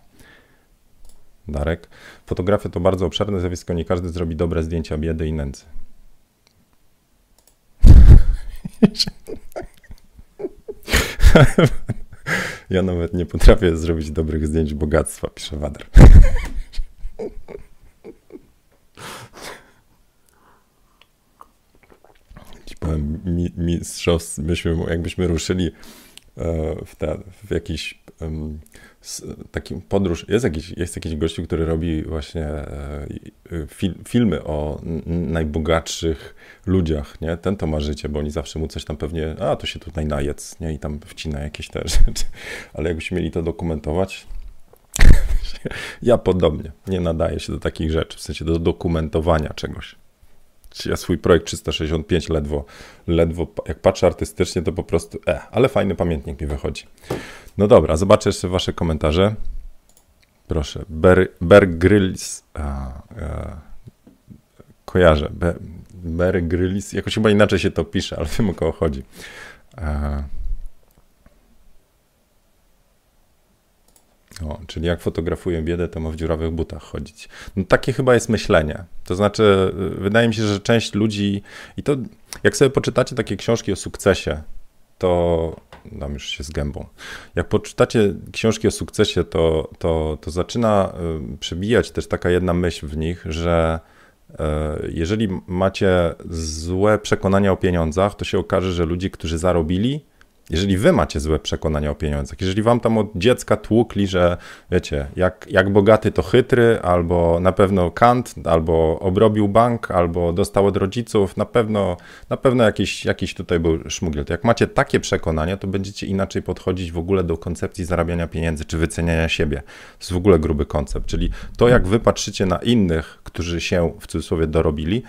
Darek. Fotografia to bardzo obszerne zjawisko. Nie każdy zrobi dobre zdjęcia biedy i nędzy. (laughs) Ja nawet nie potrafię zrobić dobrych zdjęć bogactwa, pisze Wader. Mistrzostw, myśmy, jakbyśmy ruszyli e, w, te, w jakiś takim podróż. Jest jakiś, jest jakiś gościu, który robi właśnie e, fil, filmy o najbogatszych ludziach, nie? Ten to ma życie, bo oni zawsze mu coś tam pewnie, a to się tutaj najedz, nie? I tam wcina jakieś te (laughs) rzeczy. Ale jakbyśmy mieli to dokumentować, (laughs) ja podobnie nie nadaję się do takich rzeczy, w sensie do dokumentowania czegoś. Ja swój projekt 365 ledwo, ledwo, jak patrzę artystycznie, to po prostu, e, ale fajny pamiętnik mi wychodzi. No dobra, zobaczę jeszcze wasze komentarze. Proszę, Bear, Bear Grylls, a, a, kojarzę, Bear, Bear Grylls, jakoś chyba inaczej się to pisze, ale (laughs) wiem o kogo chodzi. A, O, czyli jak fotografuję biedę, to ma w dziurawych butach chodzić. No takie chyba jest myślenie. To znaczy, wydaje mi się, że część ludzi, i to jak sobie poczytacie takie książki o sukcesie, to dam już się z gębą. Jak poczytacie książki o sukcesie, to, to, to zaczyna y, przebijać też taka jedna myśl w nich, że y, jeżeli macie złe przekonania o pieniądzach, to się okaże, że ludzie, którzy zarobili, jeżeli wy macie złe przekonania o pieniądzach, jeżeli wam tam od dziecka tłukli, że wiecie, jak, jak bogaty to chytry, albo na pewno Kant, albo obrobił bank, albo dostał od rodziców, na pewno, na pewno jakiś, jakiś tutaj był szmugiel. To jak macie takie przekonania, to będziecie inaczej podchodzić w ogóle do koncepcji zarabiania pieniędzy, czy wyceniania siebie. To jest w ogóle gruby koncept, czyli to jak wy patrzycie na innych, którzy się w cudzysłowie dorobili,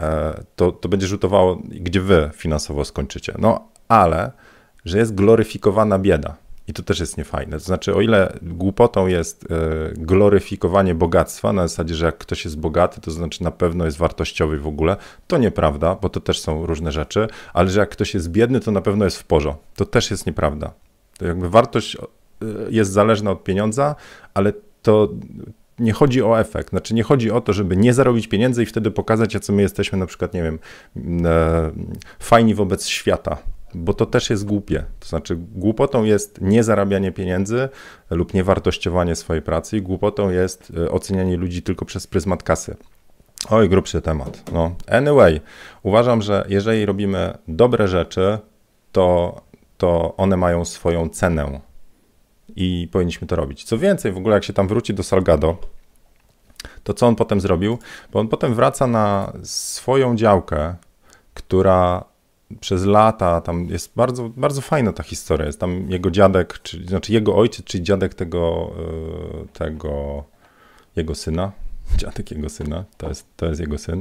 e, to, to będzie rzutowało, gdzie wy finansowo skończycie. No, ale że jest gloryfikowana bieda. I to też jest niefajne. To znaczy, o ile głupotą jest e, gloryfikowanie bogactwa, na zasadzie, że jak ktoś jest bogaty, to znaczy na pewno jest wartościowy w ogóle, to nieprawda, bo to też są różne rzeczy, ale że jak ktoś jest biedny, to na pewno jest w porządku. To też jest nieprawda. To jakby wartość e, jest zależna od pieniądza, ale to nie chodzi o efekt. Znaczy, nie chodzi o to, żeby nie zarobić pieniędzy i wtedy pokazać, jacy my jesteśmy, na przykład, nie wiem, e, fajni wobec świata bo to też jest głupie. To znaczy, głupotą jest niezarabianie pieniędzy lub niewartościowanie swojej pracy, i głupotą jest e, ocenianie ludzi tylko przez pryzmat kasy. Oj, grubszy temat. No, anyway, uważam, że jeżeli robimy dobre rzeczy, to, to one mają swoją cenę i powinniśmy to robić. Co więcej, w ogóle jak się tam wróci do Salgado, to co on potem zrobił? Bo on potem wraca na swoją działkę, która przez lata, tam jest bardzo, bardzo fajna ta historia. Jest tam jego dziadek, czy, znaczy jego ojciec, czyli dziadek tego, e, tego jego syna, (laughs) dziadek jego syna, to jest, to jest jego syn,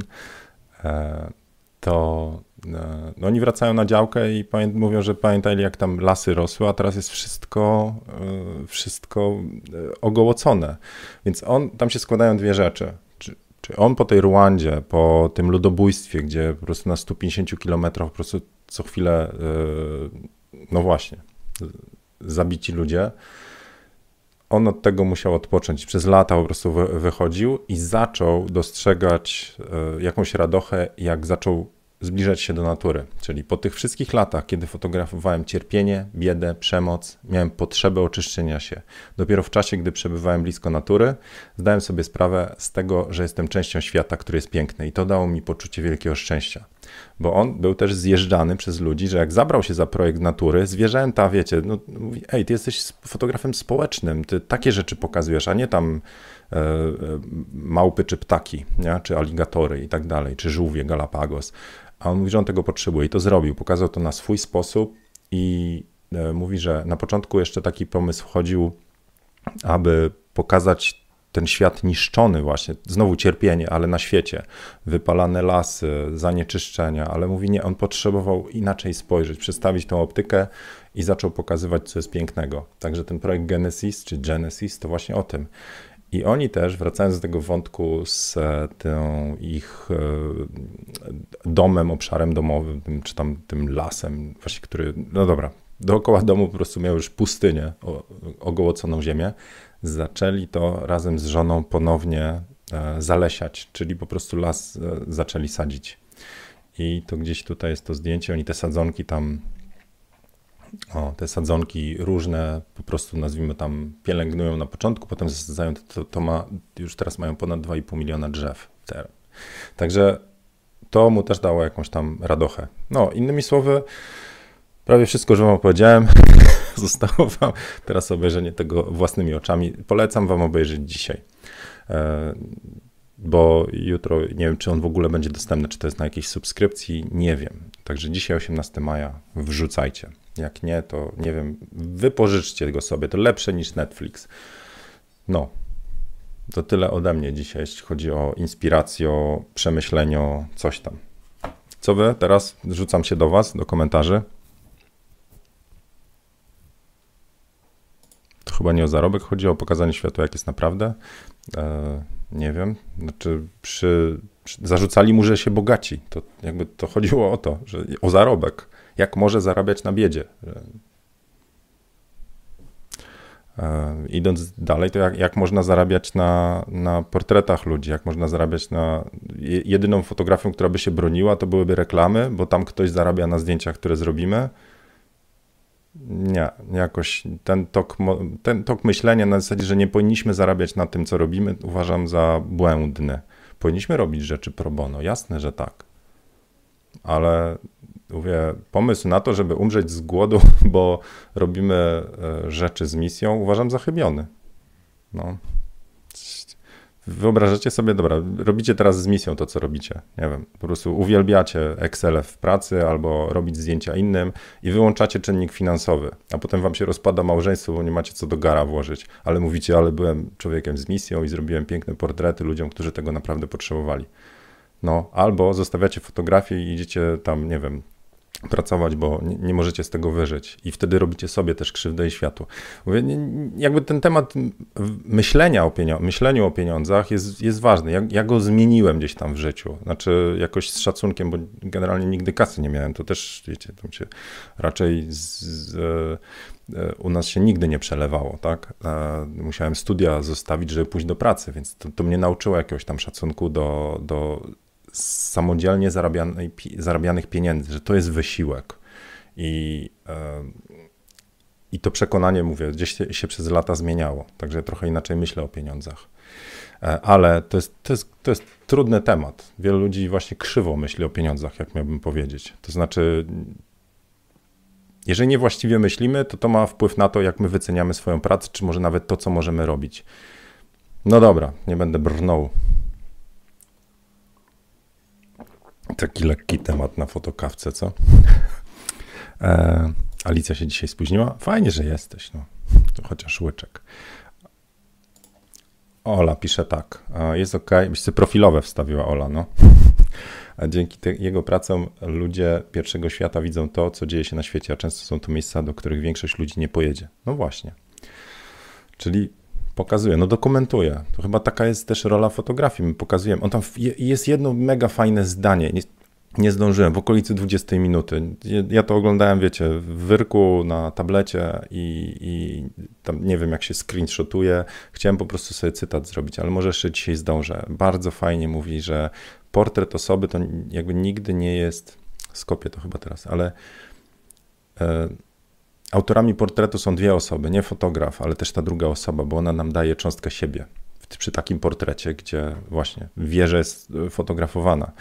e, to e, no oni wracają na działkę i mówią, że pamiętali jak tam lasy rosły, a teraz jest wszystko, wszystko ogołocone. Więc on, tam się składają dwie rzeczy. Czy on po tej Ruandzie, po tym ludobójstwie, gdzie po prostu na 150 kilometrach po prostu co chwilę, e, no właśnie, zabici ludzie, on od tego musiał odpocząć. Przez lata po prostu wychodził i zaczął dostrzegać e, jakąś radochę, jak zaczął zbliżać się do natury. Czyli po tych wszystkich latach, kiedy fotografowałem cierpienie, biedę, przemoc, miałem potrzebę oczyszczenia się. Dopiero w czasie, gdy przebywałem blisko natury, zdałem sobie sprawę z tego, że jestem częścią świata, który jest piękny i to dało mi poczucie wielkiego szczęścia. Bo on był też zjeżdżany przez ludzi, że jak zabrał się za projekt natury, zwierzęta, wiecie, no mówi, ej, ty jesteś fotografem społecznym, ty takie rzeczy pokazujesz, a nie tam e, e małpy czy ptaki, nie? czy aligatory i tak dalej, czy żółwie Galapagos. A on mówi, że on tego potrzebuje i to zrobił. Pokazał to na swój sposób i e, mówi, że na początku jeszcze taki pomysł wchodził, aby pokazać ten świat niszczony właśnie, znowu cierpienie, ale na świecie, wypalane lasy, zanieczyszczenia, ale mówi nie, on potrzebował inaczej spojrzeć, przestawić tą optykę i zaczął pokazywać, co jest pięknego. Także ten projekt Genesis, czy Genesis, to właśnie o tym. I oni też, wracając do tego wątku z e, tym ich e, domem, obszarem domowym, czy tam tym lasem, właśnie który, no dobra, dookoła domu po prostu miał już pustynię, ogołoconą ziemię, zaczęli to razem z żoną ponownie e, zalesiać, czyli po prostu las zaczęli sadzić. I to gdzieś tutaj jest to zdjęcie, oni te sadzonki tam o, te sadzonki różne, po prostu nazwijmy tam, pielęgnują na początku, potem zasadzają, to, to ma, już teraz mają ponad 2,5 miliona drzew. Także to mu też dało jakąś tam radochę. No, innymi słowy, prawie wszystko, że wam powiedziałem, (laughs) zostało wam teraz obejrzenie tego własnymi oczami. Polecam wam obejrzeć dzisiaj. E, bo jutro nie wiem, czy on w ogóle będzie dostępny, czy to jest na jakiejś subskrypcji, nie wiem. Także dzisiaj, 18 maja, wrzucajcie. Jak nie, to nie wiem, wypożyczcie go sobie, to lepsze niż Netflix. No, to tyle ode mnie dzisiaj, jeśli chodzi o inspirację, o przemyślenie, coś tam. Co wy? Teraz rzucam się do was, do komentarzy. To chyba nie o zarobek chodzi, o pokazanie światu, jak jest naprawdę. E, nie wiem, znaczy przy, przy, zarzucali mu, że się bogaci. To jakby to chodziło o to, że o zarobek jak może zarabiać na biedzie. E, idąc dalej, to jak, jak można zarabiać na, na portretach ludzi, jak można zarabiać na. Jedyną fotografią, która by się broniła, to byłyby reklamy, bo tam ktoś zarabia na zdjęciach, które zrobimy. nie, jakoś ten tok, ten tok myślenia na zasadzie, że nie powinniśmy zarabiać na tym, co robimy, uważam za błędny. Powinniśmy robić rzeczy pro bono, jasne, że tak. Ale mówię, pomysł na to, żeby umrzeć z głodu, (laughs) bo robimy e, rzeczy z misją, uważam za chybiony. No. Wyobrażacie sobie, dobra, robicie teraz z misją to, co robicie. Nie wiem, po prostu uwielbiacie Excel w pracy albo robić zdjęcia innym i wyłączacie czynnik finansowy, a potem wam się rozpada małżeństwo, bo nie macie co do gara włożyć, ale mówicie, ale byłem człowiekiem z misją i zrobiłem piękne portrety ludziom, którzy tego naprawdę potrzebowali. No, albo zostawiacie fotografię i idziecie tam, nie wiem, pracować, bo nie, nie, możecie z tego wyżyć i wtedy robicie sobie też krzywdę i światu. Mówię, jakby ten temat myślenia o pieniądzach, myśleniu o pieniądzach jest, jest ważny. Ja, ja, go zmieniłem gdzieś tam w życiu, znaczy jakoś z szacunkiem, bo generalnie nigdy kasy nie miałem, to też, wiecie, tam się raczej z, z, e, u nas się nigdy nie przelewało, tak? E, musiałem studia zostawić, żeby pójść do pracy, więc to, to mnie nauczyło jakiegoś tam szacunku do, do samodzielnie zarabianej, zarabianych pieniędzy, że to jest wysiłek. I, I to przekonanie, mówię, gdzieś się, się przez lata zmieniało, także trochę inaczej myślę o pieniądzach. E, ale to jest, to, jest, to jest trudny temat. Wielu ludzi właśnie krzywo myśli o pieniądzach, jak miałbym powiedzieć. To znaczy, jeżeli niewłaściwie myślimy, to to ma wpływ na to, jak my wyceniamy swoją pracę, czy może nawet to, co możemy robić. No dobra, nie będę brnął Taki lekki temat na fotokawce, co? E, Alicja się dzisiaj spóźniła. Fajnie, że jesteś, no. To chociaż łyczek. Ola pisze tak. Jest ok. Sobie profilowe wstawiła Ola, no. A dzięki te, jego pracom ludzie pierwszego świata widzą to, co dzieje się na świecie, a często są to miejsca, do których większość ludzi nie pojedzie. No właśnie. Czyli Pokazuje, no dokumentuje. To chyba taka jest też rola fotografii. My pokazujemy. On tam jest jedno mega fajne zdanie. Nie, nie zdążyłem, w okolicy 20 minuty. Ja to oglądałem, wiecie, w wyrku na tablecie i, i tam nie wiem, jak się screenshotuje. Chciałem po prostu sobie cytat zrobić, ale może jeszcze dzisiaj zdążę. Bardzo fajnie mówi, że portret osoby to jakby nigdy nie jest, skopię to chyba teraz, ale e, Autorami portretu są dwie osoby, nie fotograf, ale też ta druga osoba, bo ona nam daje cząstkę siebie przy takim portrecie, gdzie właśnie wie, że jest e, fotografowana.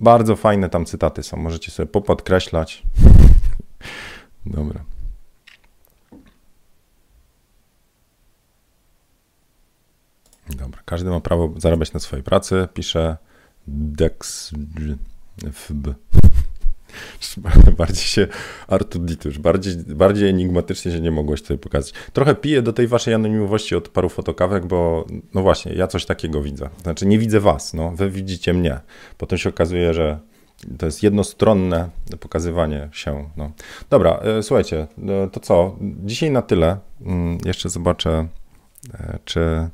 Bardzo fajne tam cytaty są, możecie sobie popodkreślać. Dobra. Dobra, każdy ma prawo zarabiać na swojej pracy, pisze Dex. (laughs) Bardziej się Artuditu, już bardziej, bardziej enigmatycznie się nie mogłeś tutaj pokazać. Trochę piję do tej waszej anonimowości od paru fotokawek, bo no właśnie, ja coś takiego widzę. Znaczy nie widzę was, no, wy widzicie mnie. Potem się okazuje, że to jest jednostronne pokazywanie się. No. Dobra, e, słuchajcie, e, to co? Dzisiaj na tyle. Mm, jeszcze zobaczę, e, czy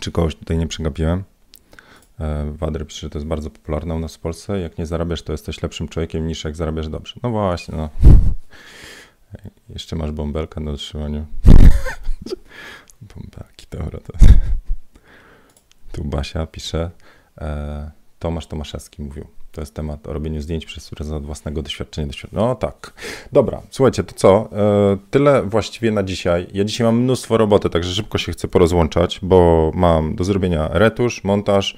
czy kogoś tutaj nie przegapiłem. E, Wader pisze, że to jest bardzo popularne u nas w Polsce. Jak nie zarabiasz, to jesteś lepszym człowiekiem niż jak zarabiasz dobrze. No właśnie, no. (laughs) Jeszcze masz bąbelkę na otrzymaniu. (laughs) Bąbelki, dobra. To... (laughs) Tu Basia pisze, e, Tomasz Tomaszewski mówił. To jest temat o robieniu zdjęć przez pryzmat własnego doświadczenia. No tak. Dobra, słuchajcie, to co? E, tyle właściwie na dzisiaj. Ja dzisiaj mam mnóstwo roboty, także szybko się chcę porozłączać, bo mam do zrobienia retusz, montaż,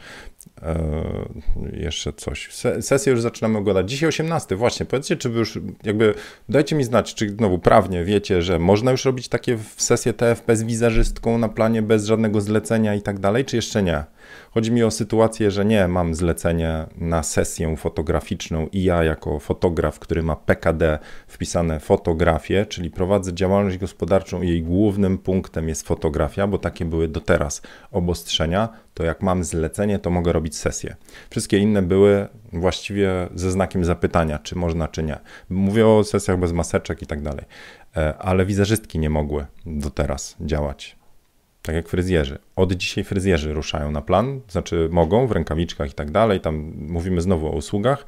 e, jeszcze coś. Sesję już zaczynamy oglądać. Dzisiaj 18, właśnie. Powiedzcie, czy wy już jakby, dajcie mi znać, czy znowu prawnie wiecie, że można już robić takie sesje TFP z wizerzystką na planie bez żadnego zlecenia i tak dalej, czy jeszcze nie? Chodzi mi o sytuację, że nie mam zlecenie na sesję fotograficzną i ja jako fotograf, który ma PKD wpisane fotografię, czyli prowadzę działalność gospodarczą i jej głównym punktem jest fotografia, bo takie były do teraz obostrzenia, to jak mam zlecenie, to mogę robić sesję. Wszystkie inne były właściwie ze znakiem zapytania, czy można, czy nie. Mówię o sesjach bez maseczek i tak dalej, e, ale wizerzystki nie mogły do teraz działać tak jak fryzjerzy. Od dzisiaj fryzjerzy ruszają na plan, znaczy mogą w rękawiczkach i tak dalej, tam mówimy znowu o usługach,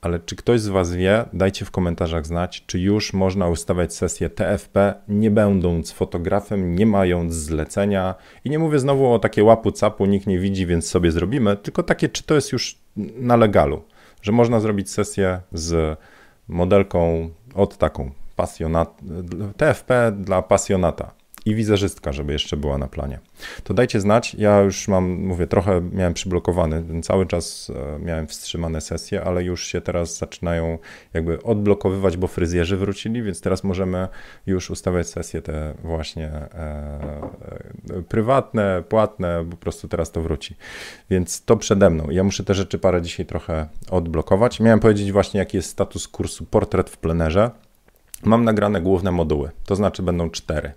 ale czy ktoś z Was wie, dajcie w komentarzach znać, czy już można ustawiać sesję TFP, nie będąc fotografem, nie mając zlecenia. I nie mówię znowu o takie łapu capu, nikt nie widzi, więc sobie zrobimy, tylko takie, czy to jest już na legalu że można zrobić sesję z modelką od taką pasjonat, TFP dla pasjonata i wizerzystka, żeby jeszcze była na planie. To dajcie znać. Ja już mam, mówię, trochę miałem przyblokowany, cały czas e, miałem wstrzymane sesje, ale już się teraz zaczynają jakby odblokowywać, bo fryzjerzy wrócili, więc teraz możemy już ustawiać sesje te właśnie e, e, prywatne, płatne, po prostu teraz to wróci. Więc to przede mną. Ja muszę te rzeczy parę dzisiaj trochę odblokować. Miałem powiedzieć właśnie, jaki jest status kursu Portret w plenerze. Mam nagrane główne moduły, to znaczy będą cztery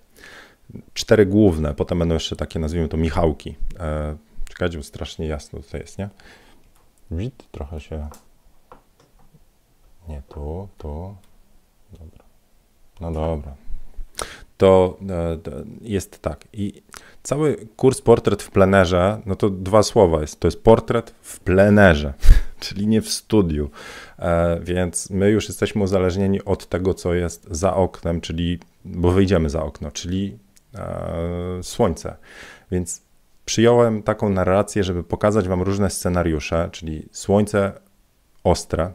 cztery główne, potem będą jeszcze takie, nazwijmy to, Michałki. E, czekajcie, bo strasznie jasno tutaj jest, nie? Wid trochę się... Nie, tu, tu. Dobra. No dobra. To e, jest tak. I cały kurs portret w plenerze, no to dwa słowa jest. To jest portret w plenerze, (laughs) czyli nie w studiu. E, więc my już jesteśmy uzależnieni od tego, co jest za oknem, czyli, bo wyjdziemy za okno, czyli słońce. Więc przyjąłem taką narrację, żeby pokazać Wam różne scenariusze, czyli słońce ostre,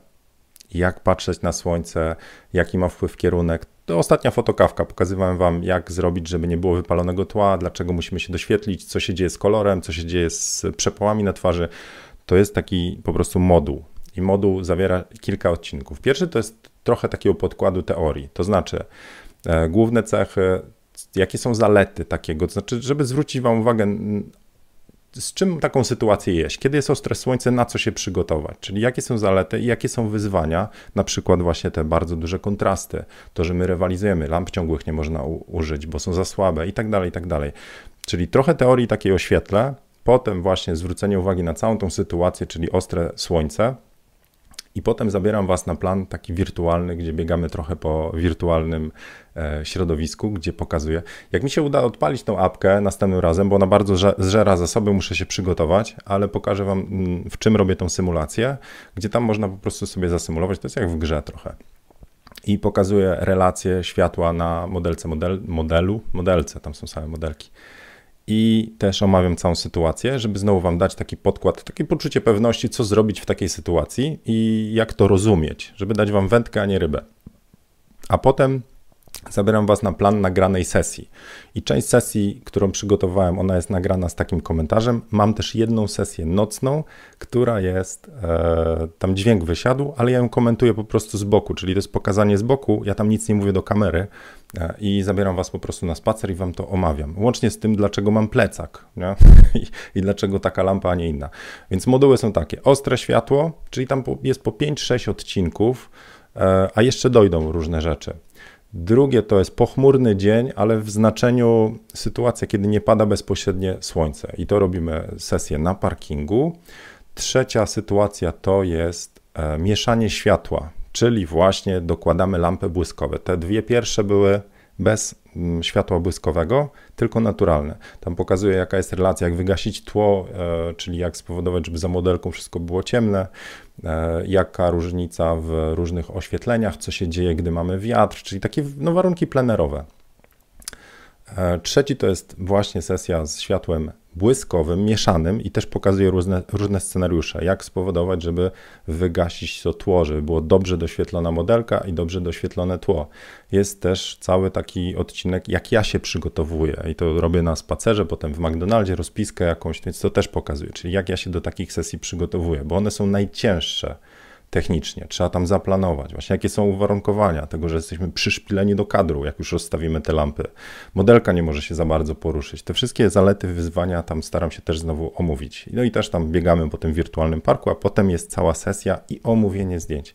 jak patrzeć na słońce, jaki ma wpływ kierunek. To ostatnia fotokawka. Pokazywałem Wam, jak zrobić, żeby nie było wypalonego tła, dlaczego musimy się doświetlić, co się dzieje z kolorem, co się dzieje z przepałami na twarzy. To jest taki po prostu moduł. I moduł zawiera kilka odcinków. Pierwszy to jest trochę takiego podkładu teorii, to znaczy e, główne cechy, jakie są zalety takiego, to znaczy, żeby zwrócić Wam uwagę, z czym taką sytuację jeść, kiedy jest ostre słońce, na co się przygotować, czyli jakie są zalety i jakie są wyzwania, na przykład właśnie te bardzo duże kontrasty, to, że my rywalizujemy, lamp ciągłych nie można użyć, bo są za słabe i tak dalej, i tak dalej. Czyli trochę teorii takiej oświetlę, potem właśnie zwrócenie uwagi na całą tą sytuację, czyli ostre słońce, i potem zabieram Was na plan taki wirtualny, gdzie biegamy trochę po wirtualnym e, środowisku, gdzie pokazuję. Jak mi się uda odpalić tą apkę następnym razem, bo ona bardzo zżera zasoby, muszę się przygotować, ale pokażę Wam, mm, w czym robię tą symulację, gdzie tam można po prostu sobie zasymulować. To jest jak w grze trochę. I pokazuję relacje światła na modelce model, modelu, modelce, tam są same modelki i też omawiam całą sytuację, żeby znowu Wam dać taki podkład, takie poczucie pewności, co zrobić w takiej sytuacji i jak to rozumieć, żeby dać Wam wędkę, a nie rybę. A potem zabieram Was na plan nagranej sesji. I część sesji, którą przygotowałem, ona jest nagrana z takim komentarzem. Mam też jedną sesję nocną, która jest, e, tam dźwięk wysiadł, ale ja ją komentuję po prostu z boku, czyli to jest pokazanie z boku, ja tam nic nie mówię do kamery e, i zabieram Was po prostu na spacer i Wam to omawiam. Łącznie z tym, dlaczego mam plecak (laughs) I, I, dlaczego taka lampa, a nie inna. Więc moduły są takie, ostre światło, czyli tam jest po 5-6 odcinków, e, a jeszcze dojdą różne rzeczy. Drugie to jest pochmurny dzień, ale w znaczeniu sytuacja, kiedy nie pada bezpośrednie słońce. I to robimy sesję na parkingu. Trzecia sytuacja to jest e, mieszanie światła, czyli właśnie dokładamy lampy błyskowe. Te dwie pierwsze były bez światła błyskowego, tylko naturalne. Tam pokazuje, jaka jest relacja, jak wygasić tło, e, czyli jak spowodować, żeby za modelką wszystko było ciemne, e, jaka różnica w różnych oświetleniach, co się dzieje, gdy mamy wiatr, czyli takie no, warunki plenerowe. E, trzeci to jest właśnie sesja z światłem błyskowym, mieszanym i też pokazuje różne, różne scenariusze, jak spowodować, żeby wygasić to tło, żeby było dobrze doświetlona modelka i dobrze doświetlone tło. Jest też cały taki odcinek, jak ja się przygotowuję i to robię na spacerze, potem w McDonaldzie rozpiskę jakąś, więc to też pokazuje, czyli jak ja się do takich sesji przygotowuję, bo one są najcięższe technicznie, trzeba tam zaplanować, właśnie jakie są uwarunkowania tego, że jesteśmy przyszpileni do kadru, jak już rozstawimy te lampy. Modelka nie może się za bardzo poruszyć. Te wszystkie zalety, wyzwania tam staram się też znowu omówić. No i też tam biegamy po tym wirtualnym parku, a potem jest cała sesja i omówienie zdjęć.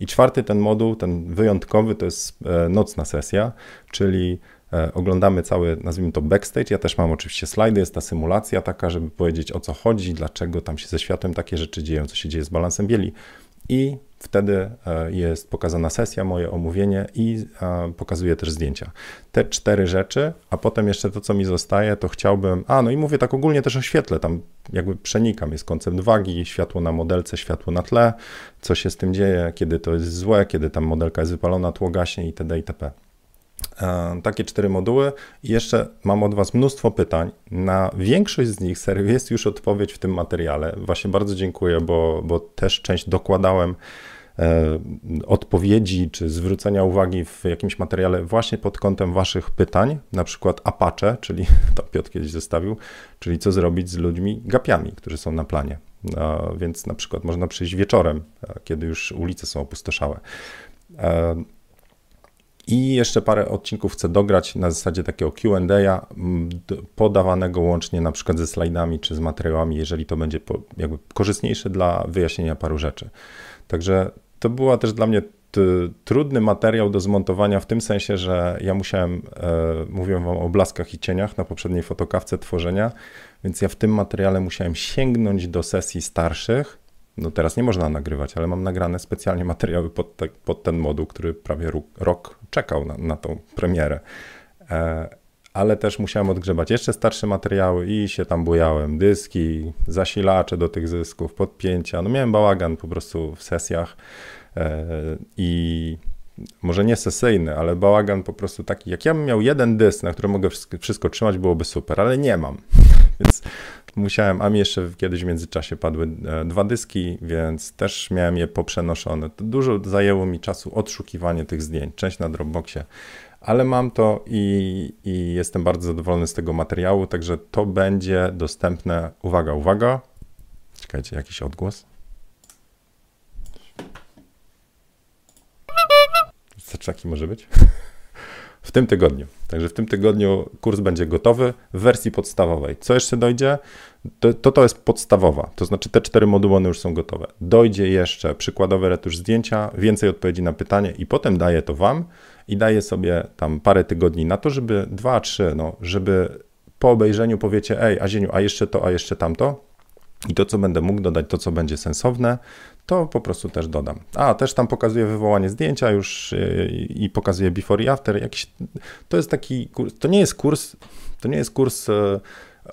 I czwarty ten moduł, ten wyjątkowy, to jest e, nocna sesja, czyli e, oglądamy cały, nazwijmy to backstage. Ja też mam oczywiście slajdy, jest ta symulacja taka, żeby powiedzieć o co chodzi, dlaczego tam się ze światłem takie rzeczy dzieją, co się dzieje z balansem bieli i wtedy e, jest pokazana sesja, moje omówienie i e, pokazuję też zdjęcia. Te cztery rzeczy, a potem jeszcze to, co mi zostaje, to chciałbym, a no i mówię tak ogólnie też o świetle, tam jakby przenikam, jest koncept wagi, światło na modelce, światło na tle, co się z tym dzieje, kiedy to jest złe, kiedy tam modelka jest wypalona, tło gaśnie itd. itp. takie cztery moduły i jeszcze mam od Was mnóstwo pytań. Na większość z nich serio jest już odpowiedź w tym materiale. Właśnie bardzo dziękuję, bo, bo też część dokładałem e, odpowiedzi czy zwrócenia uwagi w jakimś materiale właśnie pod kątem Waszych pytań, na przykład Apache, czyli (laughs) to Piotr kiedyś zostawił, czyli co zrobić z ludźmi gapiami, którzy są na planie. Więc na przykład można przyjść wieczorem, kiedy już ulice są opustoszałe. E, i jeszcze parę odcinków chcę dograć na zasadzie takiego QA, podawanego łącznie na przykład ze slajdami czy z materiałami, jeżeli to będzie jakby korzystniejsze dla wyjaśnienia paru rzeczy. Także to była też dla mnie trudny materiał do zmontowania w tym sensie, że ja musiałem, e, mówiłem wam o blaskach i cieniach na poprzedniej fotokawce tworzenia, więc ja w tym materiale musiałem sięgnąć do sesji starszych, no teraz nie można nagrywać, ale mam nagrane specjalnie materiały pod, te, pod ten moduł, który prawie rok czekał na, na tą premierę. E, ale też musiałem odgrzebać jeszcze starsze materiały i się tam bujałem. Dyski, zasilacze do tych zysków, podpięcia. No miałem bałagan po prostu w sesjach e, i może nie sesyjny, ale bałagan po prostu taki, jak ja bym miał jeden dysk, na którym mogę wszystko, wszystko trzymać, byłoby super, ale nie mam. Więc musiałem, a mi jeszcze kiedyś w międzyczasie padły e, dwa dyski, więc też miałem je poprzenoszone. To dużo zajęło mi czasu odszukiwanie tych zdjęć, część na Dropboxie, ale mam to i, i jestem bardzo zadowolony z tego materiału, także to będzie dostępne. Uwaga, uwaga. Czekajcie, jakiś odgłos. Taki może być? (laughs) w tym tygodniu. Także w tym tygodniu kurs będzie gotowy w wersji podstawowej. Co jeszcze dojdzie? To, to, to jest podstawowa, to znaczy te cztery moduły one już są gotowe. Dojdzie jeszcze przykładowy retusz zdjęcia, więcej odpowiedzi na pytanie i potem daję to Wam i daję sobie tam parę tygodni na to, żeby dwa, trzy, no, żeby po obejrzeniu powiecie, ej, Azieniu, a jeszcze to, a jeszcze tamto, i to, co będę mógł dodać, to, co będzie sensowne, to po prostu też dodam. A, też tam pokazuję wywołanie zdjęcia już y, i pokazuję before i after. Jakiś, to jest taki kurs, to nie jest kurs, to nie jest kurs y,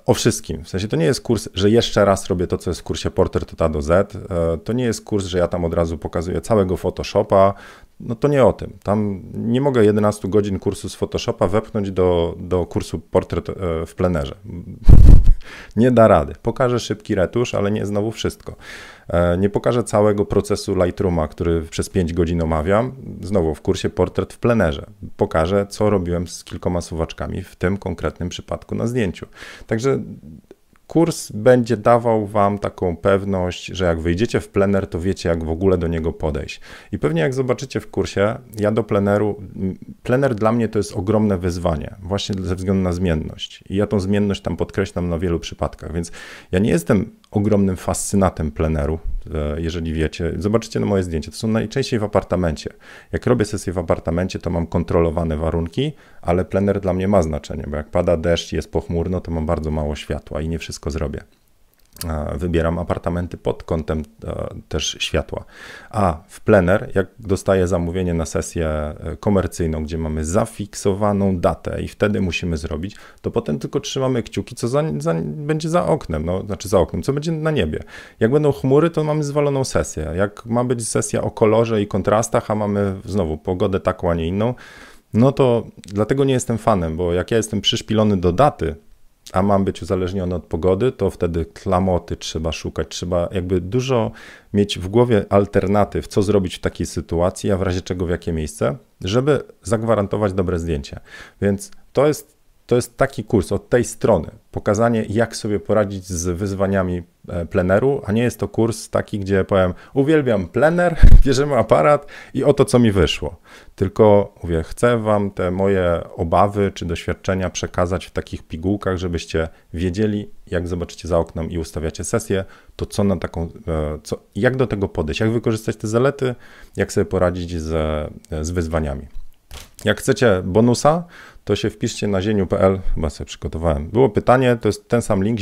o wszystkim. W sensie to nie jest kurs, że jeszcze raz robię to, co jest w kursie Portrait od A do Z. Y, to nie jest kurs, że ja tam od razu pokazuję całego Photoshopa. No to nie o tym. Tam nie mogę 11 godzin kursu z Photoshopa wepchnąć do, do kursu Portrait w plenerze. (laughs) Nie da rady. Pokażę szybki retusz, ale nie znowu wszystko. E, nie pokażę całego procesu Lightrooma, który przez 5 godzin omawiam, znowu w kursie Portret w plenerze. Pokażę, co robiłem z kilkoma suwaczkami w tym konkretnym przypadku na zdjęciu. Także kurs będzie dawał Wam taką pewność, że jak wyjdziecie w plener, to wiecie, jak w ogóle do niego podejść. I pewnie jak zobaczycie w kursie, ja do pleneru, plener dla mnie to jest ogromne wyzwanie, właśnie ze względu na zmienność. I ja tą zmienność tam podkreślam na wielu przypadkach, więc ja nie jestem ogromnym fascynatem pleneru, e, jeżeli wiecie. Zobaczycie na moje zdjęcie, to są najczęściej w apartamencie. Jak robię sesję w apartamencie, to mam kontrolowane warunki, ale plener dla mnie ma znaczenie, bo jak pada deszcz i jest pochmurno, to mam bardzo mało światła i nie wszystko zrobię wybieram apartamenty pod kątem e, też światła. A w plener, jak dostaję zamówienie na sesję e, komercyjną, gdzie mamy zafiksowaną datę i wtedy musimy zrobić, to potem tylko trzymamy kciuki, co za, za, będzie za oknem, no, znaczy za oknem, co będzie na niebie. Jak będą chmury, to mamy zwaloną sesję. Jak ma być sesja o kolorze i kontrastach, a mamy znowu pogodę taką, a nie inną, no to dlatego nie jestem fanem, bo jak ja jestem przyszpilony do daty, a mam być uzależniony od pogody, to wtedy klamoty trzeba szukać, trzeba jakby dużo mieć w głowie alternatyw, co zrobić w takiej sytuacji, a w razie czego w jakie miejsce, żeby zagwarantować dobre zdjęcie. Więc to jest to jest taki kurs od tej strony, pokazanie jak sobie poradzić z wyzwaniami e, pleneru, a nie jest to kurs taki, gdzie powiem, uwielbiam plener, (laughs) bierzemy aparat i oto co mi wyszło. Tylko mówię, chcę wam te moje obawy czy doświadczenia przekazać w takich pigułkach, żebyście wiedzieli, jak zobaczycie za oknem i ustawiacie sesję, to co na taką, e, co, jak do tego podejść, jak wykorzystać te zalety, jak sobie poradzić z, z wyzwaniami. Jak chcecie bonusa, to się wpiszcie na zieniu.pl, chyba sobie przygotowałem. Było pytanie, to jest ten sam link,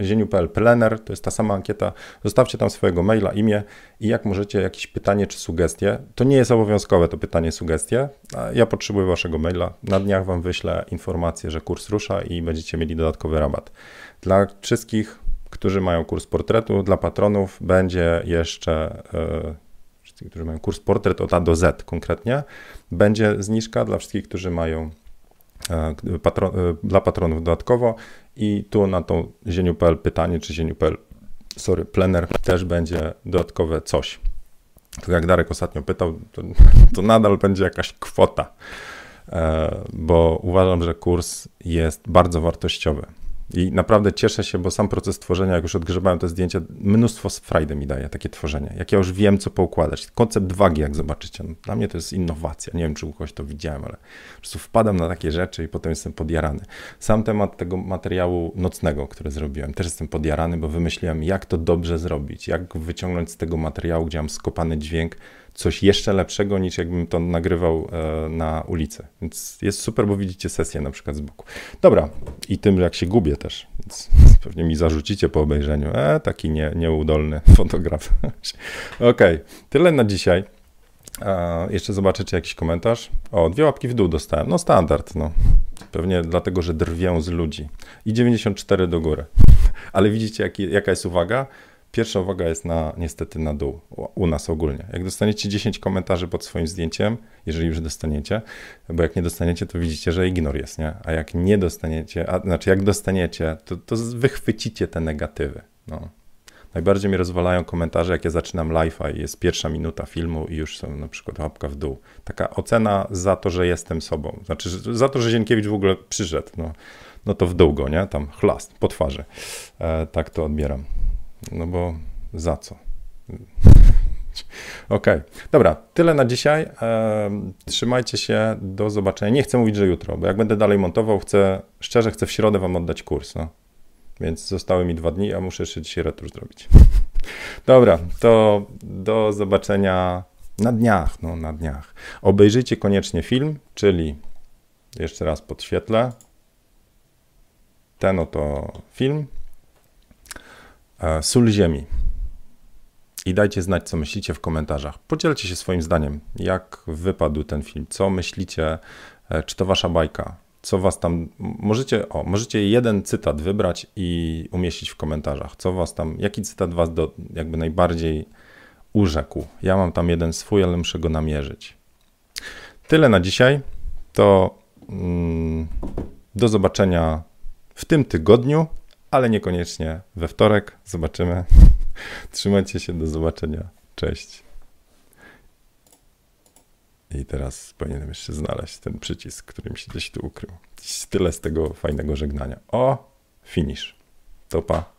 zieniu.pl plener, to jest ta sama ankieta. Zostawcie tam swojego maila, imię i jak możecie jakieś pytanie czy sugestie. To nie jest obowiązkowe to pytanie, sugestie. Ja potrzebuję waszego maila. Na dniach wam wyślę informację, że kurs rusza i będziecie mieli dodatkowy rabat. Dla wszystkich, którzy mają kurs portretu, dla patronów będzie jeszcze... Yy, którzy mają kurs portret od A do Z konkretnie, będzie zniżka dla wszystkich, którzy mają patron, e, dla patronów dodatkowo i tu na tą zieniu.pl pytanie, czy zieniu.pl, sorry, plener też będzie dodatkowe coś. To jak Darek ostatnio pytał, to, (laughs) to nadal będzie jakaś kwota, e, bo uważam, że kurs jest bardzo wartościowy. I naprawdę cieszę się, bo sam proces tworzenia, jak już odgrzebałem te zdjęcia, mnóstwo frajdy mi daje takie tworzenie. Jak ja już wiem, co poukładać. Koncept wagi, jak zobaczycie, no, dla mnie to jest innowacja. Nie wiem, czy u kogoś to widziałem, ale po prostu wpadam na takie rzeczy i potem jestem podjarany. Sam temat tego materiału nocnego, który zrobiłem, też jestem podjarany, bo wymyśliłem, jak to dobrze zrobić, jak wyciągnąć z tego materiału, gdzie mam skopany dźwięk, coś jeszcze lepszego niż jakbym to nagrywał e, na ulicy. Więc jest super, bo widzicie sesję na przykład z boku. Dobra, i tym jak się gubię też. Więc (laughs) pewnie mi zarzucicie po obejrzeniu. E, taki nie, nieudolny (laughs) fotograf. Okej, okay, tyle na dzisiaj. E, jeszcze zobaczę, czy jakiś komentarz. O, dwie łapki w dół dostałem. No standard, no. Pewnie dlatego, że drwią z ludzi. I 94 do góry. (laughs) Ale widzicie, jak, jaka jest uwaga? Pierwsza uwaga jest na, niestety na dół, u nas ogólnie. Jak dostaniecie 10 komentarzy pod swoim zdjęciem, jeżeli już dostaniecie, bo jak nie dostaniecie, to widzicie, że ignor jest, nie? A jak nie dostaniecie, a, znaczy jak dostaniecie, to, to wychwycicie te negatywy. No. Najbardziej mnie rozwalają komentarze, jak ja zaczynam live'a i jest pierwsza minuta filmu i już są na przykład łapka w dół. Taka ocena za to, że jestem sobą. Znaczy, za to, że Zienkiewicz w ogóle przyszedł. No, no to w dół go, nie? Tam chlast, po twarzy. E, tak to odbieram. No bo za co? (laughs) Okej, okay. dobra, tyle na dzisiaj. Trzymajcie się, do zobaczenia. Nie chcę mówić, że jutro, bo jak będę dalej montował, chcę, szczerze chcę w środę wam oddać kurs. No. Więc zostały mi dwa dni, a muszę jeszcze dzisiaj retusz zrobić. (laughs) Dobra, to do zobaczenia na dniach, no na dniach. Obejrzyjcie koniecznie film, czyli jeszcze raz podświetlę. Ten oto film. E, sól ziemi. I dajcie znać, co myślicie w komentarzach. Podzielcie się swoim zdaniem, jak wypadł ten film, co myślicie, e, czy to wasza bajka, co was tam. Możecie, o, możecie jeden cytat wybrać i umieścić w komentarzach. Co was tam, jaki cytat was do, jakby najbardziej urzekł. Ja mam tam jeden swój, ale muszę go namierzyć. Tyle na dzisiaj. To mm, do zobaczenia w tym tygodniu ale niekoniecznie we wtorek. Zobaczymy. (laughs) Trzymajcie się, do zobaczenia. Cześć. I teraz powinienem jeszcze znaleźć ten przycisk, który mi się gdzieś tu ukrył. Tyle z tego fajnego żegnania. O, finish. Topa.